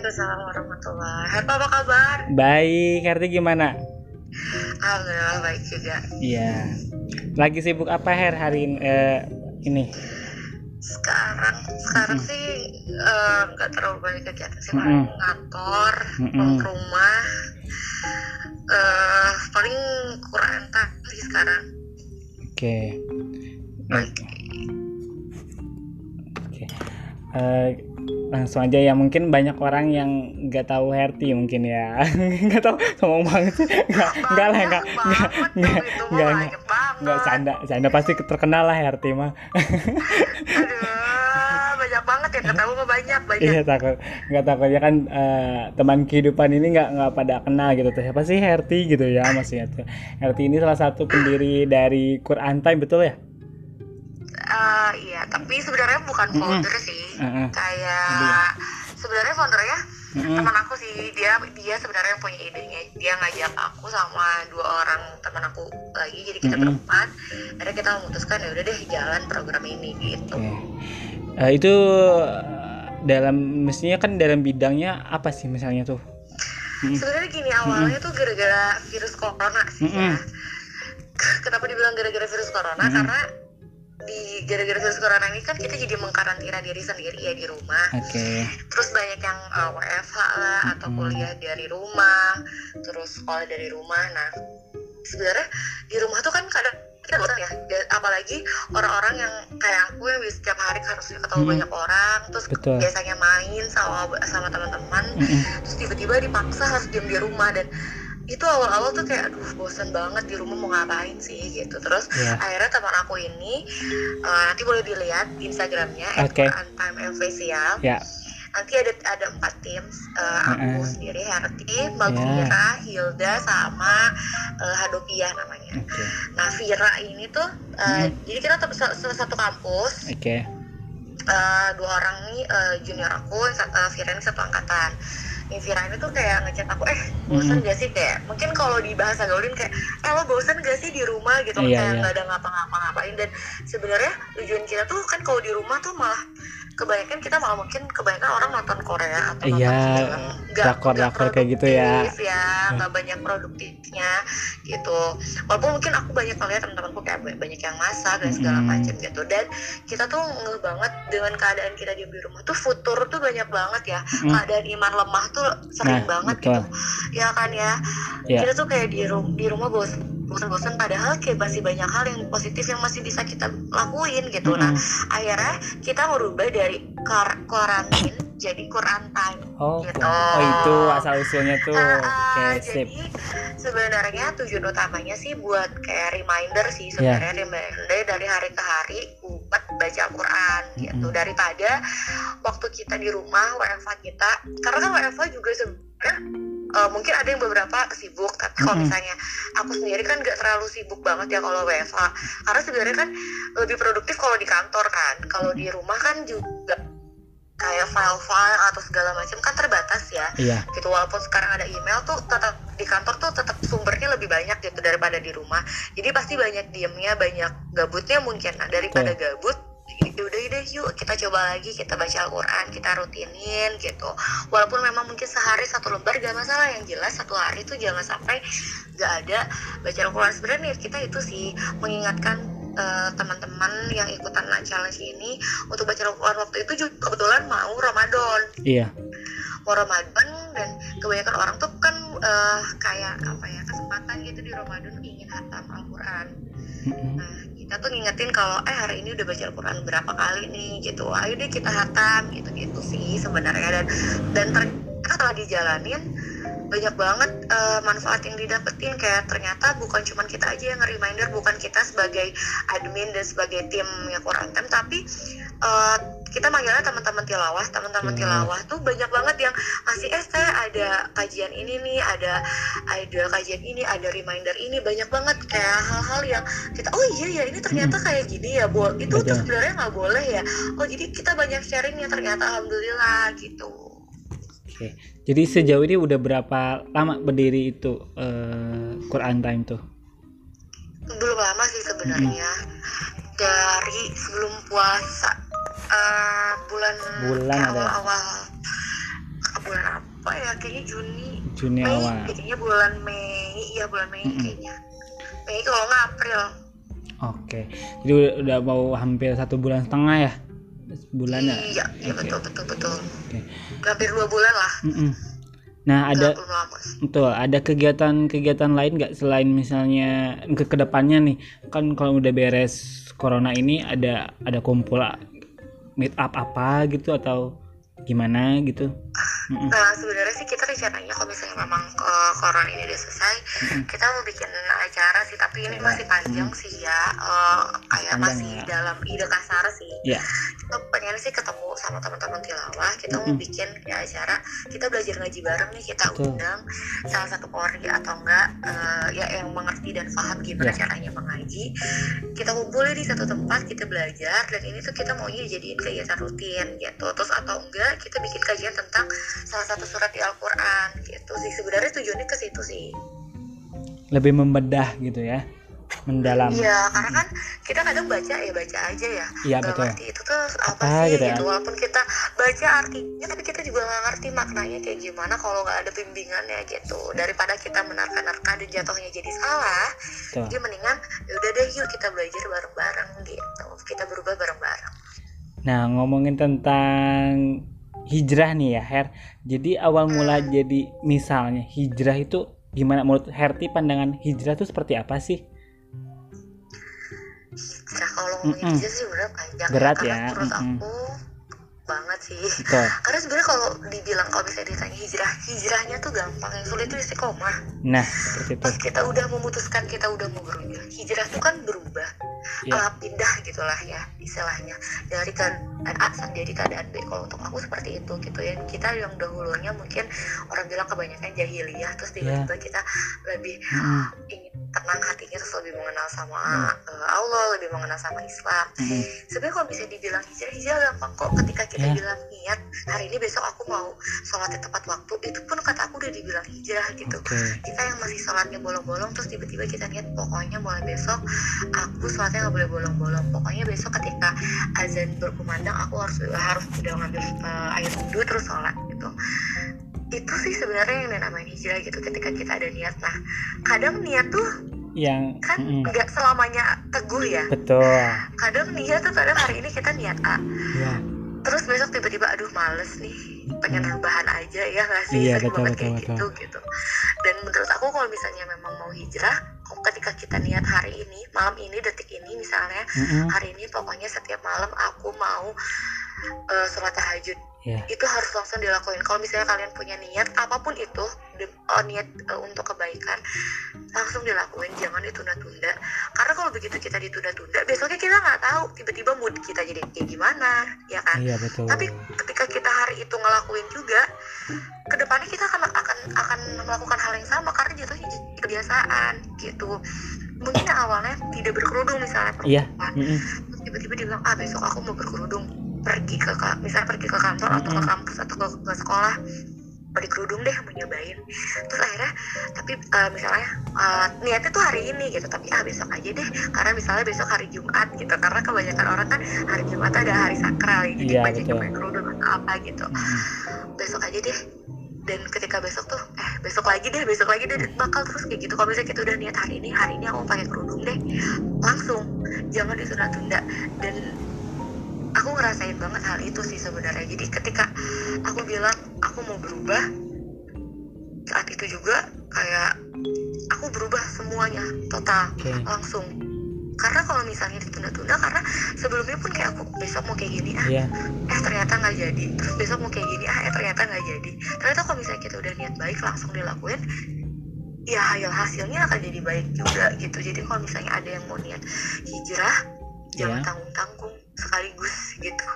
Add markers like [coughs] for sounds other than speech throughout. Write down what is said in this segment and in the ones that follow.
Waalaikumsalam warahmatullahi Herpa apa kabar? Baik, Herti gimana? Alhamdulillah baik juga Iya. Lagi sibuk apa Her hari ini? eh, ini? Sekarang sekarang sih eh, nggak terlalu banyak kegiatan sih paling ngantor, Mm-mm. pulang ke rumah eh paling Quran sih sekarang Oke. Oke. Oke. Eh, langsung aja ya mungkin banyak orang yang nggak tahu Herti mungkin ya. [laughs] Nggak tahu ngomong banget. Sih nggak nggak lah nggak nggak nggak nggak nggak. Nggak canda canda pasti terkenal lah Herti mah. Aduh, banyak banget ya, ketahu mah banyak, banyak. Iya takut nggak takutnya kan eh, teman kehidupan ini nggak nggak pada kenal gitu tuh. Siapa sih Herti gitu ya maksudnya tuh. Herti ini salah satu pendiri dari Quran Time betul ya? Eh, iya, tapi sebenarnya bukan founder sih. Heeh. Kayak sebenarnya foundernya Mm-mm. teman aku sih. Dia dia sebenarnya yang punya idenya. Dia ngajak aku sama dua orang teman aku lagi. Jadi kita Mm-mm. berempat. Akhirnya kita memutuskan ya udah deh jalan program ini gitu. Oke. Eh, itu eh, dalam mestinya kan dalam bidangnya apa sih misalnya tuh? Mm. Sebenarnya gini awalnya tuh gara-gara virus corona sih ya. Mm-mm. Kenapa dibilang gara-gara virus corona? Mm-mm. Karena di gara-gara virus corona ini kan kita jadi mengkarantina diri sendiri ya di rumah. Oke. terus banyak yang uh, WFH lah atau kuliah dari rumah terus sekolah dari rumah nah sebenarnya di rumah tuh kan kadang kita bosan ya apalagi orang-orang yang kayak aku yang setiap hari harus ketemu Mm-mm. banyak orang terus Betul. biasanya main sama sama teman-teman Mm-mm. terus tiba-tiba dipaksa harus diam di rumah dan itu awal-awal tuh kayak aduh bosan banget di rumah mau ngapain sih gitu terus Iya. akhirnya teman aku ini uh, nanti boleh dilihat di instagramnya Oke. @quran_time official Ya. nanti ada ada empat tim uh, aku Heeh. sendiri Herti, Ya. Mbak Vira, Hilda sama uh, Hadopiah namanya. Oke. Nah Vira ini tuh uh, Mm. jadi kita tetap sa- sa- satu kampus, Oke. uh, dua orang nih uh, junior aku, uh, Vira ini satu angkatan. Nih Vira ini tuh kayak ngechat aku, eh bosan Mm. gak sih kayak mungkin kalau di bahasa gaulin kayak, eh lo bosan gak sih di rumah gitu Iya, kayak iya. nggak ada ngapa-ngapa-ngapain dan sebenarnya tujuan kita tuh kan kalau di rumah tuh malah kebanyakan kita malah mungkin kebanyakan orang nonton Korea atau Iya, nonton film nggak drakor-drakor nggak kayak gitu ya. ya nggak banyak produktifnya gitu walaupun mungkin aku banyak ngeliat teman-temanku kayak ba- banyak yang masak dan segala Mm-mm. macam gitu dan kita tuh ngeh banget dengan keadaan kita di rumah tuh futur tuh banyak banget ya Mm-mm. keadaan iman lemah tuh sering Nah, banget betul. gitu ya kan ya Ya. kita tuh kayak di, ru- di rumah bos bosan-bosan padahal kayak masih banyak hal yang positif yang masih bisa kita lakuin gitu nah Mm-mm. akhirnya kita merubah dari kar- karantin jadi Quran time Oh, gitu. oh itu asal usulnya tuh. Ah, sip. jadi sebenarnya tujuan utamanya sih buat kayak reminder sih Ya. sebenarnya reminder dari hari ke hari buat baca Al-Quran gitu Mm-mm. daripada waktu kita di rumah WFH kita karena kan WFH juga sebenarnya eh, mungkin ada yang beberapa sibuk tapi kalau misalnya aku sendiri kan gak terlalu sibuk banget ya kalau WFH karena sebenarnya kan lebih produktif kalau di kantor kan. Kalau di rumah kan juga kayak file-file atau segala macam kan terbatas ya. Iya. gitu walaupun sekarang ada email tuh tetap di kantor tuh tetap sumbernya lebih banyak gitu daripada di rumah. Jadi pasti banyak diemnya banyak gabutnya mungkin. Nah daripada gabut ya udah deh yuk kita coba lagi kita baca Al-Quran kita rutinin gitu. Walaupun memang mungkin sehari satu lembar gak masalah. Yang jelas satu hari tuh jangan sampai gak ada baca Al-Quran. Sebenarnya kita itu sih mengingatkan eh, teman-teman yang ikutan challenge ini untuk baca Al-Quran. Waktu itu juga kebetulan mau Ramadan. Iya. mau Ramadan dan kebanyakan orang tuh kan eh, kayak apa ya kesempatan gitu di Ramadan ingin hatam Al-Quran. Nah kita tuh ngingetin kalau eh hari ini udah baca Al-Quran berapa kali nih? Gitu. Ayo deh kita hatam gitu gitu sih sebenarnya. Dan dan ternyata setelah dijalanin banyak banget eh, manfaat yang didapetin. Kayak ternyata bukan cuman kita aja yang reminder bukan kita sebagai admin dan sebagai timnya Quran Time tapi eh, kita manggilnya teman-teman tilawah. Teman-teman Tilawah. tilawah tuh banyak banget yang ngasih eh saya ada kajian ini nih ada ada kajian ini ada reminder ini. Banyak banget kayak hal-hal yang kita oh iya ya ini ternyata kayak gini ya bo itu tuh Betul. sebenarnya nggak boleh ya. Oh jadi kita banyak sharing ya ternyata alhamdulillah gitu. Oke. Jadi sejauh ini udah berapa lama berdiri itu eh, Quran Time tuh? belum lama sih sebenarnya. Dari sebelum puasa eh, bulan Bulan awal-awal. Apa bulan apa ya? Kayaknya Juni. Juni Mei awal. kayaknya bulan Mei. Iya bulan Mei Mm-mm. kayaknya. Mei kalau nggak April. Oke. Jadi udah, udah mau hampir satu bulan setengah ya? Bulan ya? Iya iya Oke. betul betul betul. Oke. hampir dua bulan lah. Mm-mm. nah ada. Betul, ada kegiatan-kegiatan lain nggak selain misalnya ke ke depannya nih? Kan kalau udah beres corona ini ada ada kumpul meet up apa gitu atau gimana gitu? Mm-mm. Nah sebenarnya sih kita rencananya kalau misalnya memang eh, corona ini udah selesai, Mm-mm. kita mau bikin acara sih, tapi ini masih panjang sih ya, eh, kayak Panjang masih ya. dalam ide kasar sih. Ya. Kita pengen sih ketemu sama teman-teman tilawah, kita mau Mm-mm. bikin ya acara, kita belajar ngaji bareng nih, kita Betul. undang salah satu keluarga atau enggak eh, ya yang mengerti dan paham gimana Ya. caranya mengaji. Kita kumpulin di satu tempat, kita belajar dan ini tuh kita maunya jadiin kegiatan rutin gitu. Terus atau enggak kita bikin kajian tentang salah satu surat di Al-Quran gitu sih sebenarnya tujuannya ke situ sih Lebih membedah gitu ya, mendalam. iya karena kan kita kadang baca ya baca aja ya Iya betul. ngerti itu tuh apa, Apa sih gitu gitu, ya. walaupun kita baca artinya tapi kita juga nggak ngerti maknanya kayak gimana kalau nggak ada bimbingannya gitu daripada kita menerka-nerka dan jatuhnya jadi salah Betul. jadi mendingan yaudah deh yuk kita belajar bareng-bareng gitu kita berubah bareng-bareng Nah ngomongin tentang hijrah nih ya Her. Jadi awal mula jadi misalnya hijrah itu gimana menurut Herti pandangan hijrah itu seperti apa sih? Nah kalau ngomongin Mm-mm. hijrah sih sebenarnya panjang Berat karena ya, menurut mm-mm. aku banget sih Betul. [laughs] karena sebenarnya kalau dibilang kalau misalnya ditanya hijrah hijrahnya tuh gampang yang sulit itu istiqomah Nah seperti itu. pas kita udah memutuskan kita udah mau berubah hijrah tuh kan berubah Ya. uh, pindah gitulah ya istilahnya dari keadaan A jadi keadaan B kalau untuk aku seperti itu gitu ya kita yang dahulunya mungkin orang bilang kebanyakan jahiliyah terus Ya. tiba-tiba kita lebih Mm-mm. ingin tenang hatinya terus lebih mengenal sama Hmm. uh, Allah lebih mengenal sama Islam Mm-mm. sebenarnya kalau bisa dibilang hijrah hijrah gampang kok ketika kita Ya. bilang niat hari ini besok aku mau sholatnya tepat waktu itu pun kata aku udah dibilang hijrah gitu Oke. kita yang masih sholatnya bolong-bolong terus tiba-tiba kita niat pokoknya mulai besok aku sholatnya nggak boleh bolong-bolong pokoknya besok ketika azan berkumandang aku harus harus udah ngambil uh, air wudhu terus sholat gitu itu sih sebenarnya yang dinamain hijrah gitu ketika kita ada niat nah kadang niat tuh Yang kan nggak selamanya teguh ya betul. kadang niat tuh kadang hari ini kita niat A Ya. Terus besok tiba-tiba aduh males nih pengen rebahan aja ya nggak sih? Iya, betul, banget kayak betul, gitu. Gitu dan menurut aku kalau misalnya memang mau hijrah ketika kita niat hari ini malam ini detik ini misalnya Mm-mm. hari ini pokoknya setiap malam aku mau eh, sholat tahajud Ya. itu harus langsung dilakuin kalau misalnya kalian punya niat apa pun itu eh, niat eh, untuk kebaikan langsung dilakuin jangan ditunda-tunda karena kalau begitu kita ditunda-tunda besoknya kita nggak tahu tiba-tiba mood kita jadi kayak gimana ya kan Iya betul. tapi ketika kita hari itu ngelakuin juga ke depannya kita akan akan akan melakukan hal yang sama karena jatuhnya kebiasaan gitu mungkin awalnya tidak berkerudung misalnya Iya. perempuan Mm-mm. terus tiba-tiba dia bilang ah besok aku mau berkerudung pergi ke misalnya pergi ke kantor atau ke kampus atau ke, ke sekolah mau dikerudung deh mau nyobain. Terus akhirnya tapi eh, misalnya eh, niatnya tuh hari ini gitu tapi ah besok aja deh. Karena misalnya besok hari Jumat gitu karena kebanyakan orang kan hari Jumat ada hari sakral ya, jadi Iya, banyak yang kerudung atau apa gitu. Mm-mm. besok aja deh. Dan ketika besok tuh eh besok lagi deh besok lagi deh bakal terus kayak gitu. Kalau misalnya kita udah niat hari ini hari ini aku pakai kerudung deh langsung. Jangan ditunda-tunda. Dan aku ngerasain banget hal itu sih sebenarnya jadi ketika aku bilang aku mau berubah saat itu juga kayak aku berubah semuanya total Oke. langsung karena kalau misalnya ditunda-tunda karena sebelumnya pun kayak aku besok mau kayak gini ah Iya. eh ternyata nggak jadi terus besok mau kayak gini ah eh ternyata nggak jadi ternyata kalau misalnya kita udah niat baik langsung dilakuin ya hasil hasilnya akan jadi baik juga gitu jadi kalau misalnya ada yang mau niat hijrah jangan Iya. tanggung tanggung sekaligus gitu.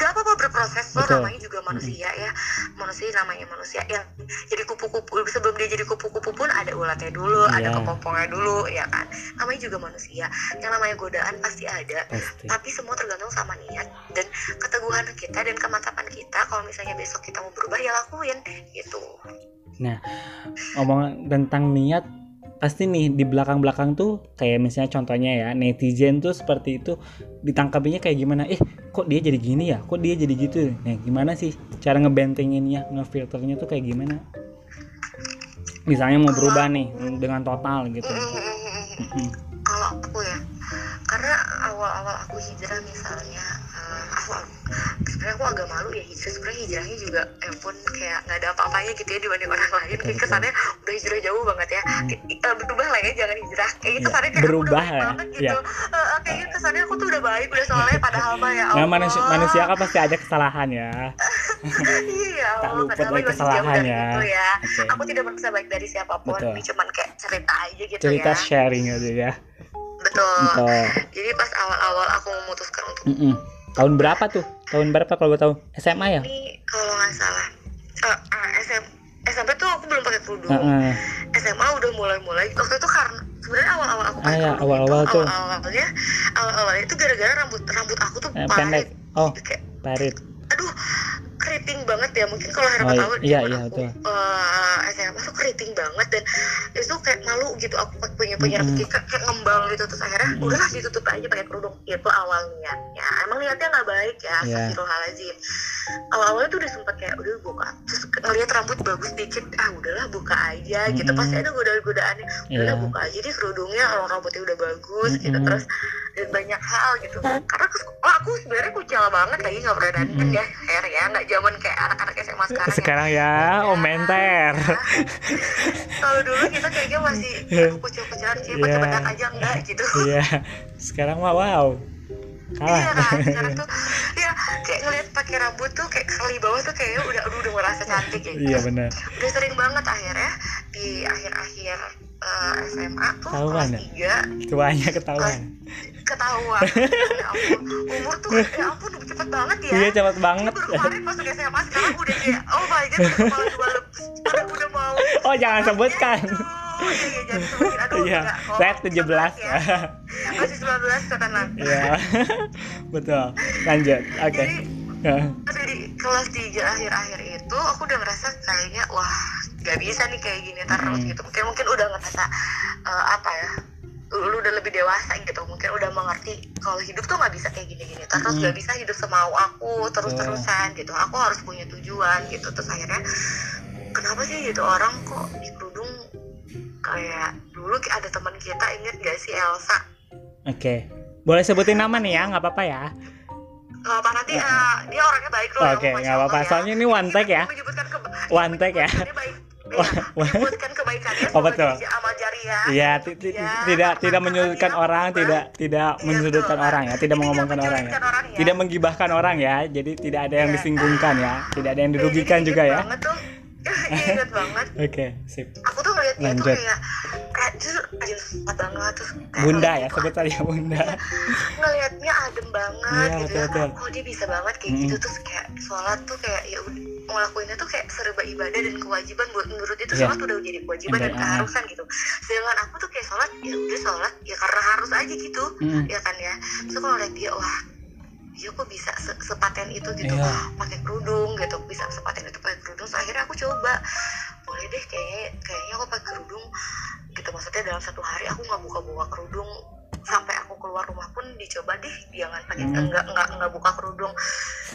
Gak apa-apa berproses loh Betul. namanya juga manusia ya. Manusia namanya manusia. Yang jadi kupu-kupu sebelum dia jadi kupu-kupu pun ada ulatnya dulu ada Iya. kepompongnya dulu ya kan? Namanya juga manusia. Yang namanya godaan pasti ada. Pasti. tapi semua tergantung sama niat dan keteguhan kita dan kemantapan kita. Kalau misalnya besok kita mau berubah ya lakuin gitu. Ngomong tentang niat pasti nih di belakang-belakang tuh kayak misalnya contohnya ya netizen tuh seperti itu ditangkapinya kayak gimana? Eh kok dia jadi gini ya? Kok dia jadi gitu? Nah gimana sih cara ngebentenginnya ngefilternya tuh kayak gimana? Misalnya mau berubah nih dengan total gitu. Kalau aku ya karena awal-awal aku hijrah misalnya aku sebenarnya aku agak malu ya hijrah. Sebenarnya hijrahnya juga ya pun kayak nggak ada apa-apanya gitu ya dibanding orang lain. Kayak kesannya udah hijrah jauh banget ya. Eh, berubah lah ya jangan hijrah. Kayak gitu Ya, kesannya kayak aku berubah udah baik ya, banget gitu. Ya. Eh, eh, kayak gitu kesannya aku tuh udah baik udah soleh padahal mah ya nah Allah. manusia, manusia kan pasti ada kesalahan ya. [laughs] Iya Tak Allah luput dari masih jauh kesalahan dari ya. Oke. aku tidak merasa baik dari siapa pun Betul. ini cuman kayak cerita aja gitu cerita ya. sharing aja ya. Betul. Betul. jadi pas awal-awal aku memutuskan untuk Mm-mm. Tahun berapa tuh? Tahun berapa kalau gue tahu? SMA ya? Ini kalau nggak salah. Eh, eh, SM, SMP tuh aku belum pakai kerudung. Heeh. SMA udah mulai-mulai. Waktu itu karena sebenarnya awal-awal aku pakai Ah, ya, awal-awal itu tuh. awal-awalnya awal-awalnya itu gara-gara rambut rambut aku tuh Eh, parit. pendek. Oh kayak parit. Aduh keriting banget ya mungkin kalau Herman Oh, tahu iya, iya, aku betul. eh, SMA tuh keriting banget dan itu kayak malu gitu aku punya punya Mm-mm. rambut kayak, kayak ngembang gitu terus akhirnya Mm-mm. udahlah ditutup aja pakai kerudung itu awal niatnya emang niatnya nggak baik ya Iya. Astagfirullahaladzim awal-awalnya tuh udah sempet kayak udah buka terus ngeliat rambut bagus dikit ah udahlah buka aja gitu Mm-mm. pasti ada godaan-godaannya udahlah Iya. buka aja deh kerudungnya kalau rambutnya udah bagus gitu Mm-mm. terus dan banyak hal gitu karena ke sekolah aku sebenarnya kucel banget lagi nggak pernah dandan Mm-mm. ya hair ya nggak zaman kayak anak-anak SMA sekarang, sekarang ya oh menter. Ya. [laughs] kalau dulu kita kayaknya masih [laughs] aduh kucel-kucelan sih Iya. bedak aja enggak gitu. Iya. [laughs] Sekarang mah wow kalah Iya kan, sekarang tuh ya kayak ngeliat pakai rambut tuh kayak kali bawah tuh kayaknya udah aduh udah merasa cantik ya. iya benar Udah sering banget akhirnya di akhir-akhir eh, SMA tuh kelas ya? 3 tuanya ketahuan ketahuan. ya ampun, umur tuh ya ampun cepet banget ya. iya cepet banget baru kemarin masuk SMA sekarang udah kayak oh my god udah kepala dua lebih udah udah mau oh jangan sebutkan iya iya jangan sebutin aduh iya saya 17 ya. Ya Masih 19 kata Nang. iya. [laughs] Betul. Lanjut. Oke. Jadi dari kelas 3 akhir-akhir itu aku udah ngerasa kayaknya wah gak bisa nih kayak gini terus Hmm. gitu. Mungkin mungkin udah ngerasa eh, apa ya lu udah lebih dewasa gitu. Mungkin udah mengerti kalau hidup tuh nggak bisa kayak gini-gini. Terus Hmm. gak bisa hidup semau aku terus-terusan gitu. Aku harus punya tujuan gitu. Terus akhirnya kenapa sih gitu orang kok di kerudung kayak dulu ada teman kita inget gak sih Elsa oke boleh sebutin nama nih ya nggak apa-apa ya Gak apa nanti eh, dia orangnya baik loh Oke, Masya nggak apa-apa. Ya. Soalnya ini one take ya. Menyebutkan One take ya. Iya, menyebutkan [laughs] kebaikannya [laughs] Oh, betul. amal jariah. Iya, ti- ti- Ya, tidak tidak menyudutkan orang, tidak tidak Iya, menyudutkan orang ya, tidak mengomongkan orang ya. ya. Tidak menggibahkan orang ya. Jadi tidak ada yang Iya. disinggungkan ya, tidak ada yang Iya, dirugikan juga ya. Iya, inget banget. Oke, sip. Aku tuh ngeliat dia tuh kayak kayak justru rajin sholat banget terus kayak Bunda ngeliat ya, sebut saja Bunda. ngelihatnya adem banget Iya, gitu ya betul-betul. oh dia bisa banget kayak Mm-mm. gitu terus kayak sholat tuh kayak ya udah ngelakuinnya tuh kayak serba ibadah dan kewajiban buat menurut itu Iya. sholat udah jadi kewajiban dan Ibadah. keharusan gitu sedangkan aku tuh kayak sholat ya udah sholat ya karena harus aja gitu Mm. ya kan ya terus kalau lihat dia wah dia kok bisa se- sepaten itu gitu Iya. pakai kerudung gitu bisa sepaten itu pakai kerudung Terus akhirnya aku coba boleh deh kayaknya kayaknya aku pakai kerudung gitu maksudnya dalam satu hari aku nggak buka-buka kerudung sampai aku keluar rumah pun dicoba deh jangan pakai Hmm. enggak enggak enggak buka kerudung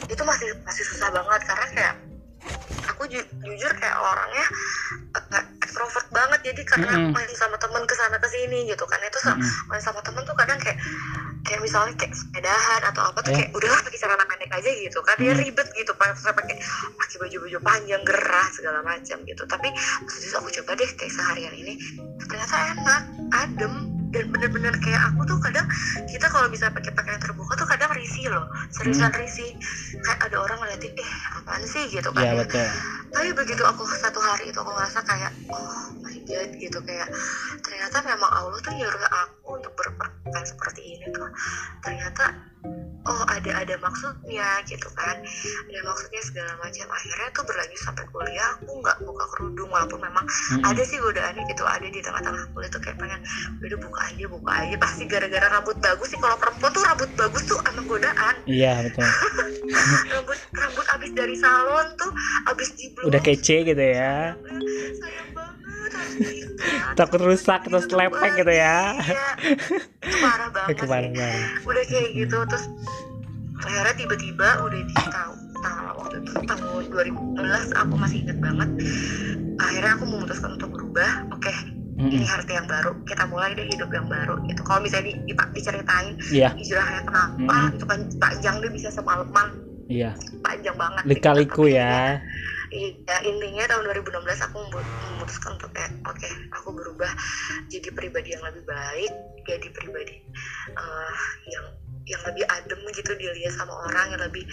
itu masih masih susah banget karena kayak aku ju- jujur kayak orangnya eh, extrovert banget jadi karena Mm-mm. main sama temen ke sana ke sini gitu kan itu sa- Mm-mm. main sama temen tuh kadang kayak kayak misalnya kayak sepedahan atau apa tuh Eh. kayak udahlah pakai celana pendek aja gitu kan dia Hmm. ribet gitu pakai pakai pakai baju baju panjang gerah segala macam gitu tapi terus aku coba deh kayak seharian ini ternyata enak adem dan bener-bener kayak aku tuh kadang kita kalau bisa pakai pakaian terbuka tuh kadang risih loh seriusan risih kayak ada orang ngeliatin eh apaan sih gitu kan Iya, ya. betul. tapi begitu aku satu hari itu aku ngerasa kayak oh my god gitu kayak ternyata memang Allah tuh nyuruh aku untuk berpakaian seperti ini tuh ternyata oh ada ada maksudnya gitu kan ada maksudnya segala macam akhirnya tuh berlanjut sampai kuliah aku nggak buka kerudung walaupun memang Mm-mm. ada sih godaannya gitu ada di tengah-tengah kuliah tuh kayak pengen udah buka aja buka aja pasti gara-gara rambut bagus sih kalau perempuan tuh rambut bagus tuh emang godaan Iya, betul. [laughs] rambut rambut abis dari salon tuh abis di Udah kece gitu ya. sayang takut rusak terus Itu tuh, lepek gitu ya. Iya. Itu parah banget. [laughs] Kemarin udah kayak gitu terus akhirnya tiba-tiba udah di tahun tahun waktu itu tahun 2016 aku masih ingat banget. Akhirnya aku memutuskan untuk berubah. Oke ini Mm-mm. harta yang baru. Kita mulai deh hidup yang baru. Gitu. Kalau misalnya di, di- diceritain iya. hijrahnya kenapa Mm-mm. itu kan panjang deh bisa semalaman iya. Panjang banget gitu. lika-liku Tapi ya intinya tahun 2016 aku memutuskan untuk kayak oke, aku berubah jadi pribadi yang lebih baik, jadi pribadi eh, yang yang lebih adem gitu dilihat sama orang yang lebih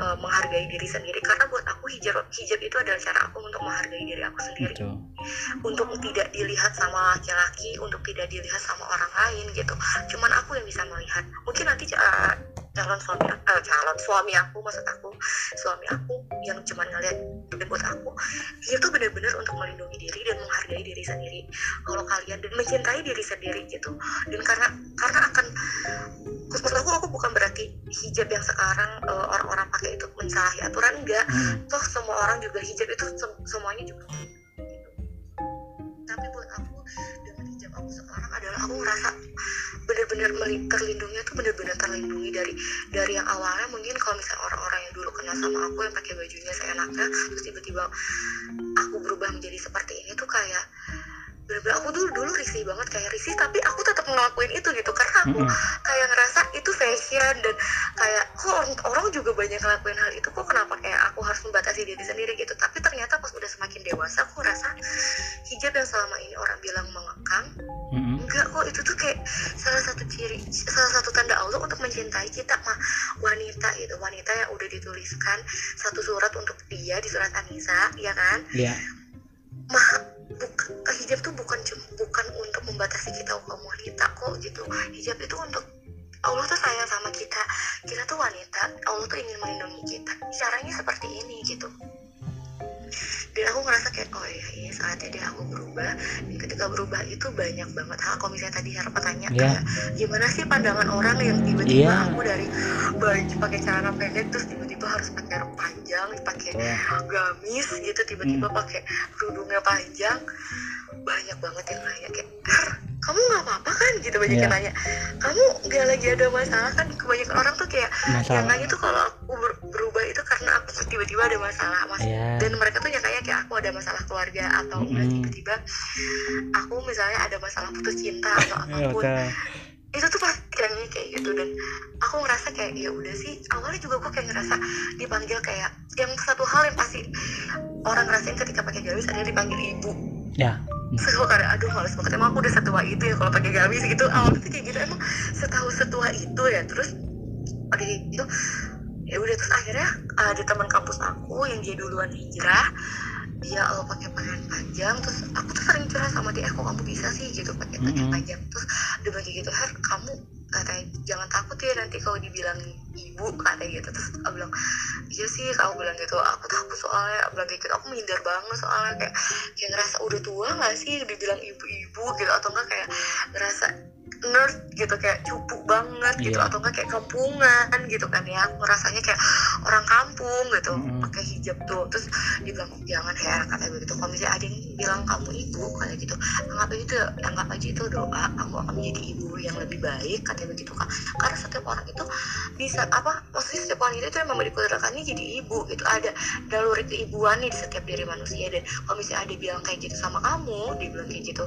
eh, menghargai diri sendiri. Karena buat aku hijab hijab itu adalah cara aku untuk menghargai diri aku sendiri. Gitu untuk tidak dilihat sama laki-laki untuk tidak dilihat sama orang lain gitu. Cuman aku yang bisa melihat. Mungkin nanti uh, calon suami uh, calon suami aku maksud aku suami aku yang cuman ngeliat buat aku dia tuh benar-benar untuk melindungi diri dan menghargai diri sendiri kalau kalian dan mencintai diri sendiri gitu dan karena karena akan maksud aku aku bukan berarti hijab yang sekarang uh, orang-orang pakai itu menyalahi aturan enggak Mm. toh semua orang juga hijab itu sem- semuanya juga gitu. tapi buat aku adalah aku ngerasa bener-bener terlindungnya tuh bener-bener terlindungi dari dari yang awalnya mungkin kalau misalnya orang-orang yang dulu kenal sama aku yang pakai bajunya seenaknya terus tiba-tiba aku berubah menjadi seperti ini tuh kayak bener-bener aku dulu dulu risih banget kayak risih tapi aku tetap ngelakuin itu gitu. Karena aku kayak ngerasa itu fashion dan kayak kok orang, orang juga banyak ngelakuin hal itu kok kenapa kayak aku harus membatasi diri sendiri gitu. Tapi ternyata pas udah semakin dewasa aku ngerasa hijab yang selama ini orang bilang mengekang Mm-mm. Enggak kok itu tuh kayak salah satu ciri salah satu tanda Allah untuk mencintai kita mah. Wanita gitu wanita yang udah dituliskan satu surat untuk dia di surat An-Nisa ya kan? Iya. Mah bukan hijab tuh bukan bukan untuk membatasi kita kaum wanita kok gitu. Hijab itu untuk Allah tuh sayang sama kita. Kita tuh wanita Allah tuh ingin melindungi kita. Caranya seperti ini gitu dan aku ngerasa kayak oh iya iya saatnya deh aku berubah dan ketika berubah itu banyak banget hal kalau misalnya tadi Harpa tanya Iya. kayak gimana sih pandangan orang yang tiba-tiba Iya. aku dari baju pakai celana pendek terus tiba-tiba harus pakai rok panjang pakai Tuh. gamis gitu tiba-tiba Hmm. pakai kerudungnya panjang banyak banget yang nanya kayak kamu nggak apa-apa kan gitu banyak Iya. yang nanya kamu nggak lagi ada masalah kan kebanyakan orang tuh kayak yang masalah nanya tuh kalau aku ber- berubah itu karena aku tiba-tiba ada masalah mas Iya. dan mereka tuh nyangkanya kayak aku ada masalah keluarga atau enggak Mm-mm. tiba-tiba aku misalnya ada masalah putus cinta atau [laughs] Iya, apa pun betul. itu tuh pasti kayaknya kayak gitu. Dan aku ngerasa kayak ya udah sih awalnya juga gue kayak ngerasa dipanggil kayak yang satu hal yang pasti orang ngerasain ketika pakai gamis adalah dipanggil ibu. Ya. Terus gue kayak aduh males banget emang aku udah setua itu ya kalau pakai gamis gitu. Awalnya tuh kayak gitu emang setahu setua itu ya. Terus ada gitu ya udah terus akhirnya ada teman kampus aku yang dia duluan hijrah dia kalau pakai pakaian panjang terus aku tuh sering curhat sama dia "Eh, kok kamu bisa sih? Gitu pakai pakaian Mm-mm. panjang. Terus dia kayak gitu har kamu katanya jangan takut ya nanti kalau dibilang ibu katanya gitu. Terus aku bilang iya sih kamu bilang gitu. Aku takut soalnya aku bilang gitu. Aku minder banget soalnya kayak kayak ngerasa udah tua nggak sih dibilang ibu-ibu gitu atau enggak kayak ngerasa nerd gitu kayak cupu banget gitu Iya. atau enggak kayak kampungan gitu kan ya. Aku ngerasanya kayak orang kampung gitu Mm-mm. pakai hijab tuh. Terus dibilang jangan ya katanya begitu. Kalau misalnya ada yang bilang kamu ibu kayak gitu anggap aja itu anggap aja itu doa kamu akan menjadi ibu yang lebih baik katanya begitu kan karena setiap orang itu bisa apa maksudnya setiap wanita itu memang dikudrakannya jadi ibu gitu. Ada naluri keibuan nih di setiap diri manusia. Dan kalau misalnya ada bilang kayak gitu sama kamu dia bilang kayak gitu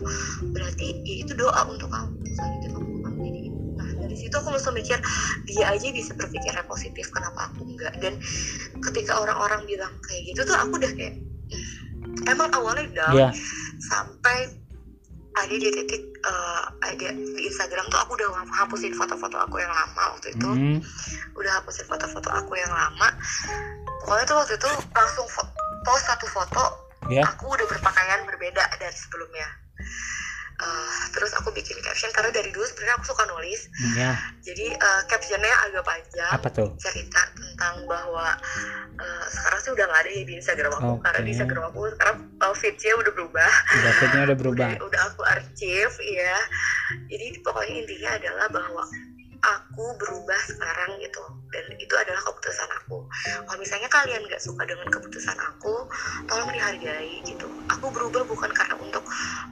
berarti ya itu doa untuk kamu. gitu dari situ aku langsung mikir dia aja bisa berpikirnya positif kenapa aku enggak dan ketika orang-orang bilang kayak gitu tuh aku udah kayak "Hmm, emang awalnya down Iya. sampai ada di titik eh, ada di Instagram tuh aku udah hapusin foto-foto aku yang lama waktu itu Hmm. udah hapusin foto-foto aku yang lama pokoknya tuh waktu itu langsung post satu foto Ya. aku udah berpakaian berbeda dari sebelumnya Eh, terus aku bikin caption karena dari dulu sebenarnya aku suka nulis. Ya jadi eh, captionnya agak panjang apa tuh? cerita tentang bahwa eh, sekarang sih udah nggak ada ya di Instagram aku Oke. karena di Instagram aku sekarang uh, feednya udah berubah. Grafiknya udah berubah. Udah, udah aku archive ya jadi pokoknya intinya adalah bahwa aku berubah sekarang gitu. Dan itu adalah keputusan aku. Kalau misalnya kalian nggak suka dengan keputusan aku tolong dihargai gitu. Aku berubah bukan karena untuk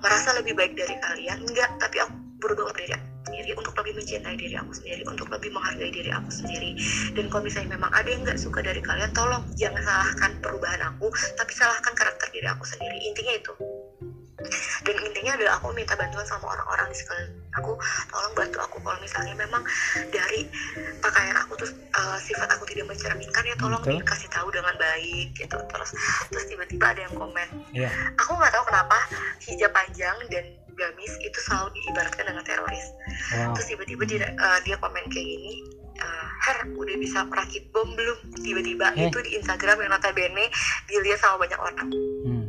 merasa lebih baik dari kalian enggak tapi aku berubah dari aku sendiri untuk lebih mencintai diri aku sendiri untuk lebih menghargai diri aku sendiri. Dan kalau misalnya memang ada yang nggak suka dari kalian tolong jangan salahkan perubahan aku tapi salahkan karakter diri aku sendiri. Intinya itu dan intinya adalah aku minta bantuan sama orang-orang di sekeliling aku tolong bantu aku kalau misalnya memang dari pakaian aku terus uh, sifat aku tidak mencerminkan ya tolong Betul. dikasih tahu dengan baik gitu terus terus tiba-tiba ada yang komen Iya. aku nggak tahu kenapa hijab panjang dan gamis itu selalu diibaratkan dengan teroris Wow. terus tiba-tiba dia uh, dia komen kayak gini uh, Her udah bisa merakit bom belum tiba-tiba Eh. itu di Instagram yang notabene dilihat sama banyak orang Hmm.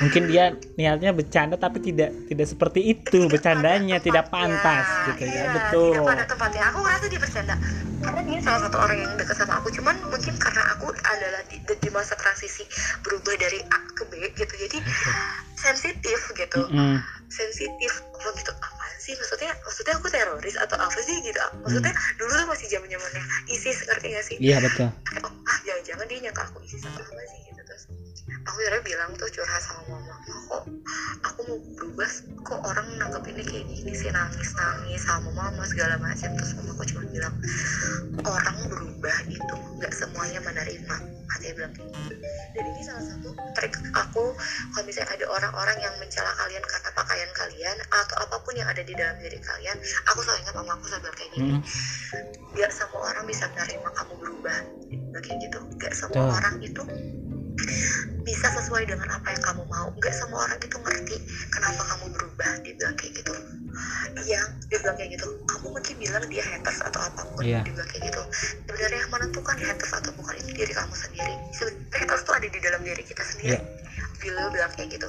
Mungkin dia niatnya bercanda tapi tidak tidak seperti itu bercandanya tidak pantas gitu ya. iya, Betul. tidak pada tempatnya. Aku ngerasa dia bercanda. Karena dia salah satu orang yang dekat sama aku. Cuman mungkin karena aku adalah di, di masa transisi berubah dari A ke B gitu. Jadi sensitif gitu. Mm-mm. sensitif. Oh gitu. Apa sih? Maksudnya maksudnya aku teroris atau apa sih gitu? Maksudnya dulu tuh masih zaman zamannya ISIS ngerti gak sih? Iya betul. Oh ah jangan-jangan dia nyangka aku ISIS atau apa sih gitu terus aku akhirnya bilang tuh curhat sama mama "Ma, kok aku mau berubah kok orang nangkep ini kayak gini sih nangis nangis sama mama segala macam terus mama aku cuma bilang orang berubah itu nggak semuanya menerima. Katanya bilang kayak gitu. Dan ini salah satu trik aku kalau misalnya ada orang-orang yang mencela kalian karena pakaian kalian atau apa pun yang ada di dalam diri kalian aku selalu ingat mama aku selalu bilang kayak gini biar semua orang bisa menerima kamu berubah. Kayak gitu. Nggak semua Betul. orang itu bisa sesuai dengan apa yang kamu mau nggak semua orang itu ngerti kenapa kamu berubah dia bilang kayak gitu iya dia bilang kayak gitu kamu mungkin bilang dia haters atau apa pun Iya. dia bilang kayak gitu sebenarnya yang menentukan haters atau bukan itu diri kamu sendiri sebenarnya haters tuh ada di dalam diri kita sendiri Iya. Beliau bilang kayak gitu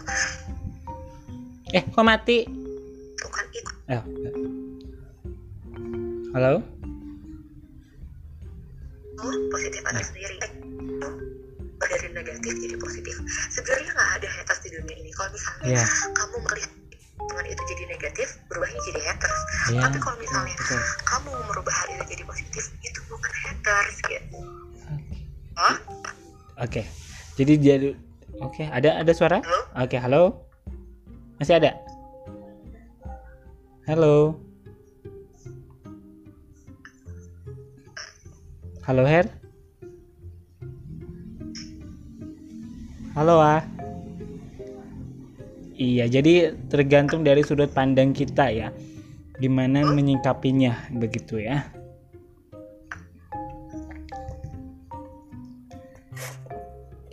Eh, kok mati? bukan itu Eh. Halo? positif ada sendiri Eh, dari negatif jadi positif sebenarnya nggak ada haters di dunia ini kalau misalnya Iya. kamu melihat dengan itu jadi negatif berubahnya jadi haters Iya. tapi kalau misalnya Betul. kamu merubah hal itu jadi positif itu bukan haters gitu? Oke. Jadi jadi Oke, ada ada suara? Oke, halo. Masih ada? Halo. Halo, Her. Halo, ah. Iya, jadi tergantung dari sudut pandang kita ya. Gimana menyingkapinya begitu ya.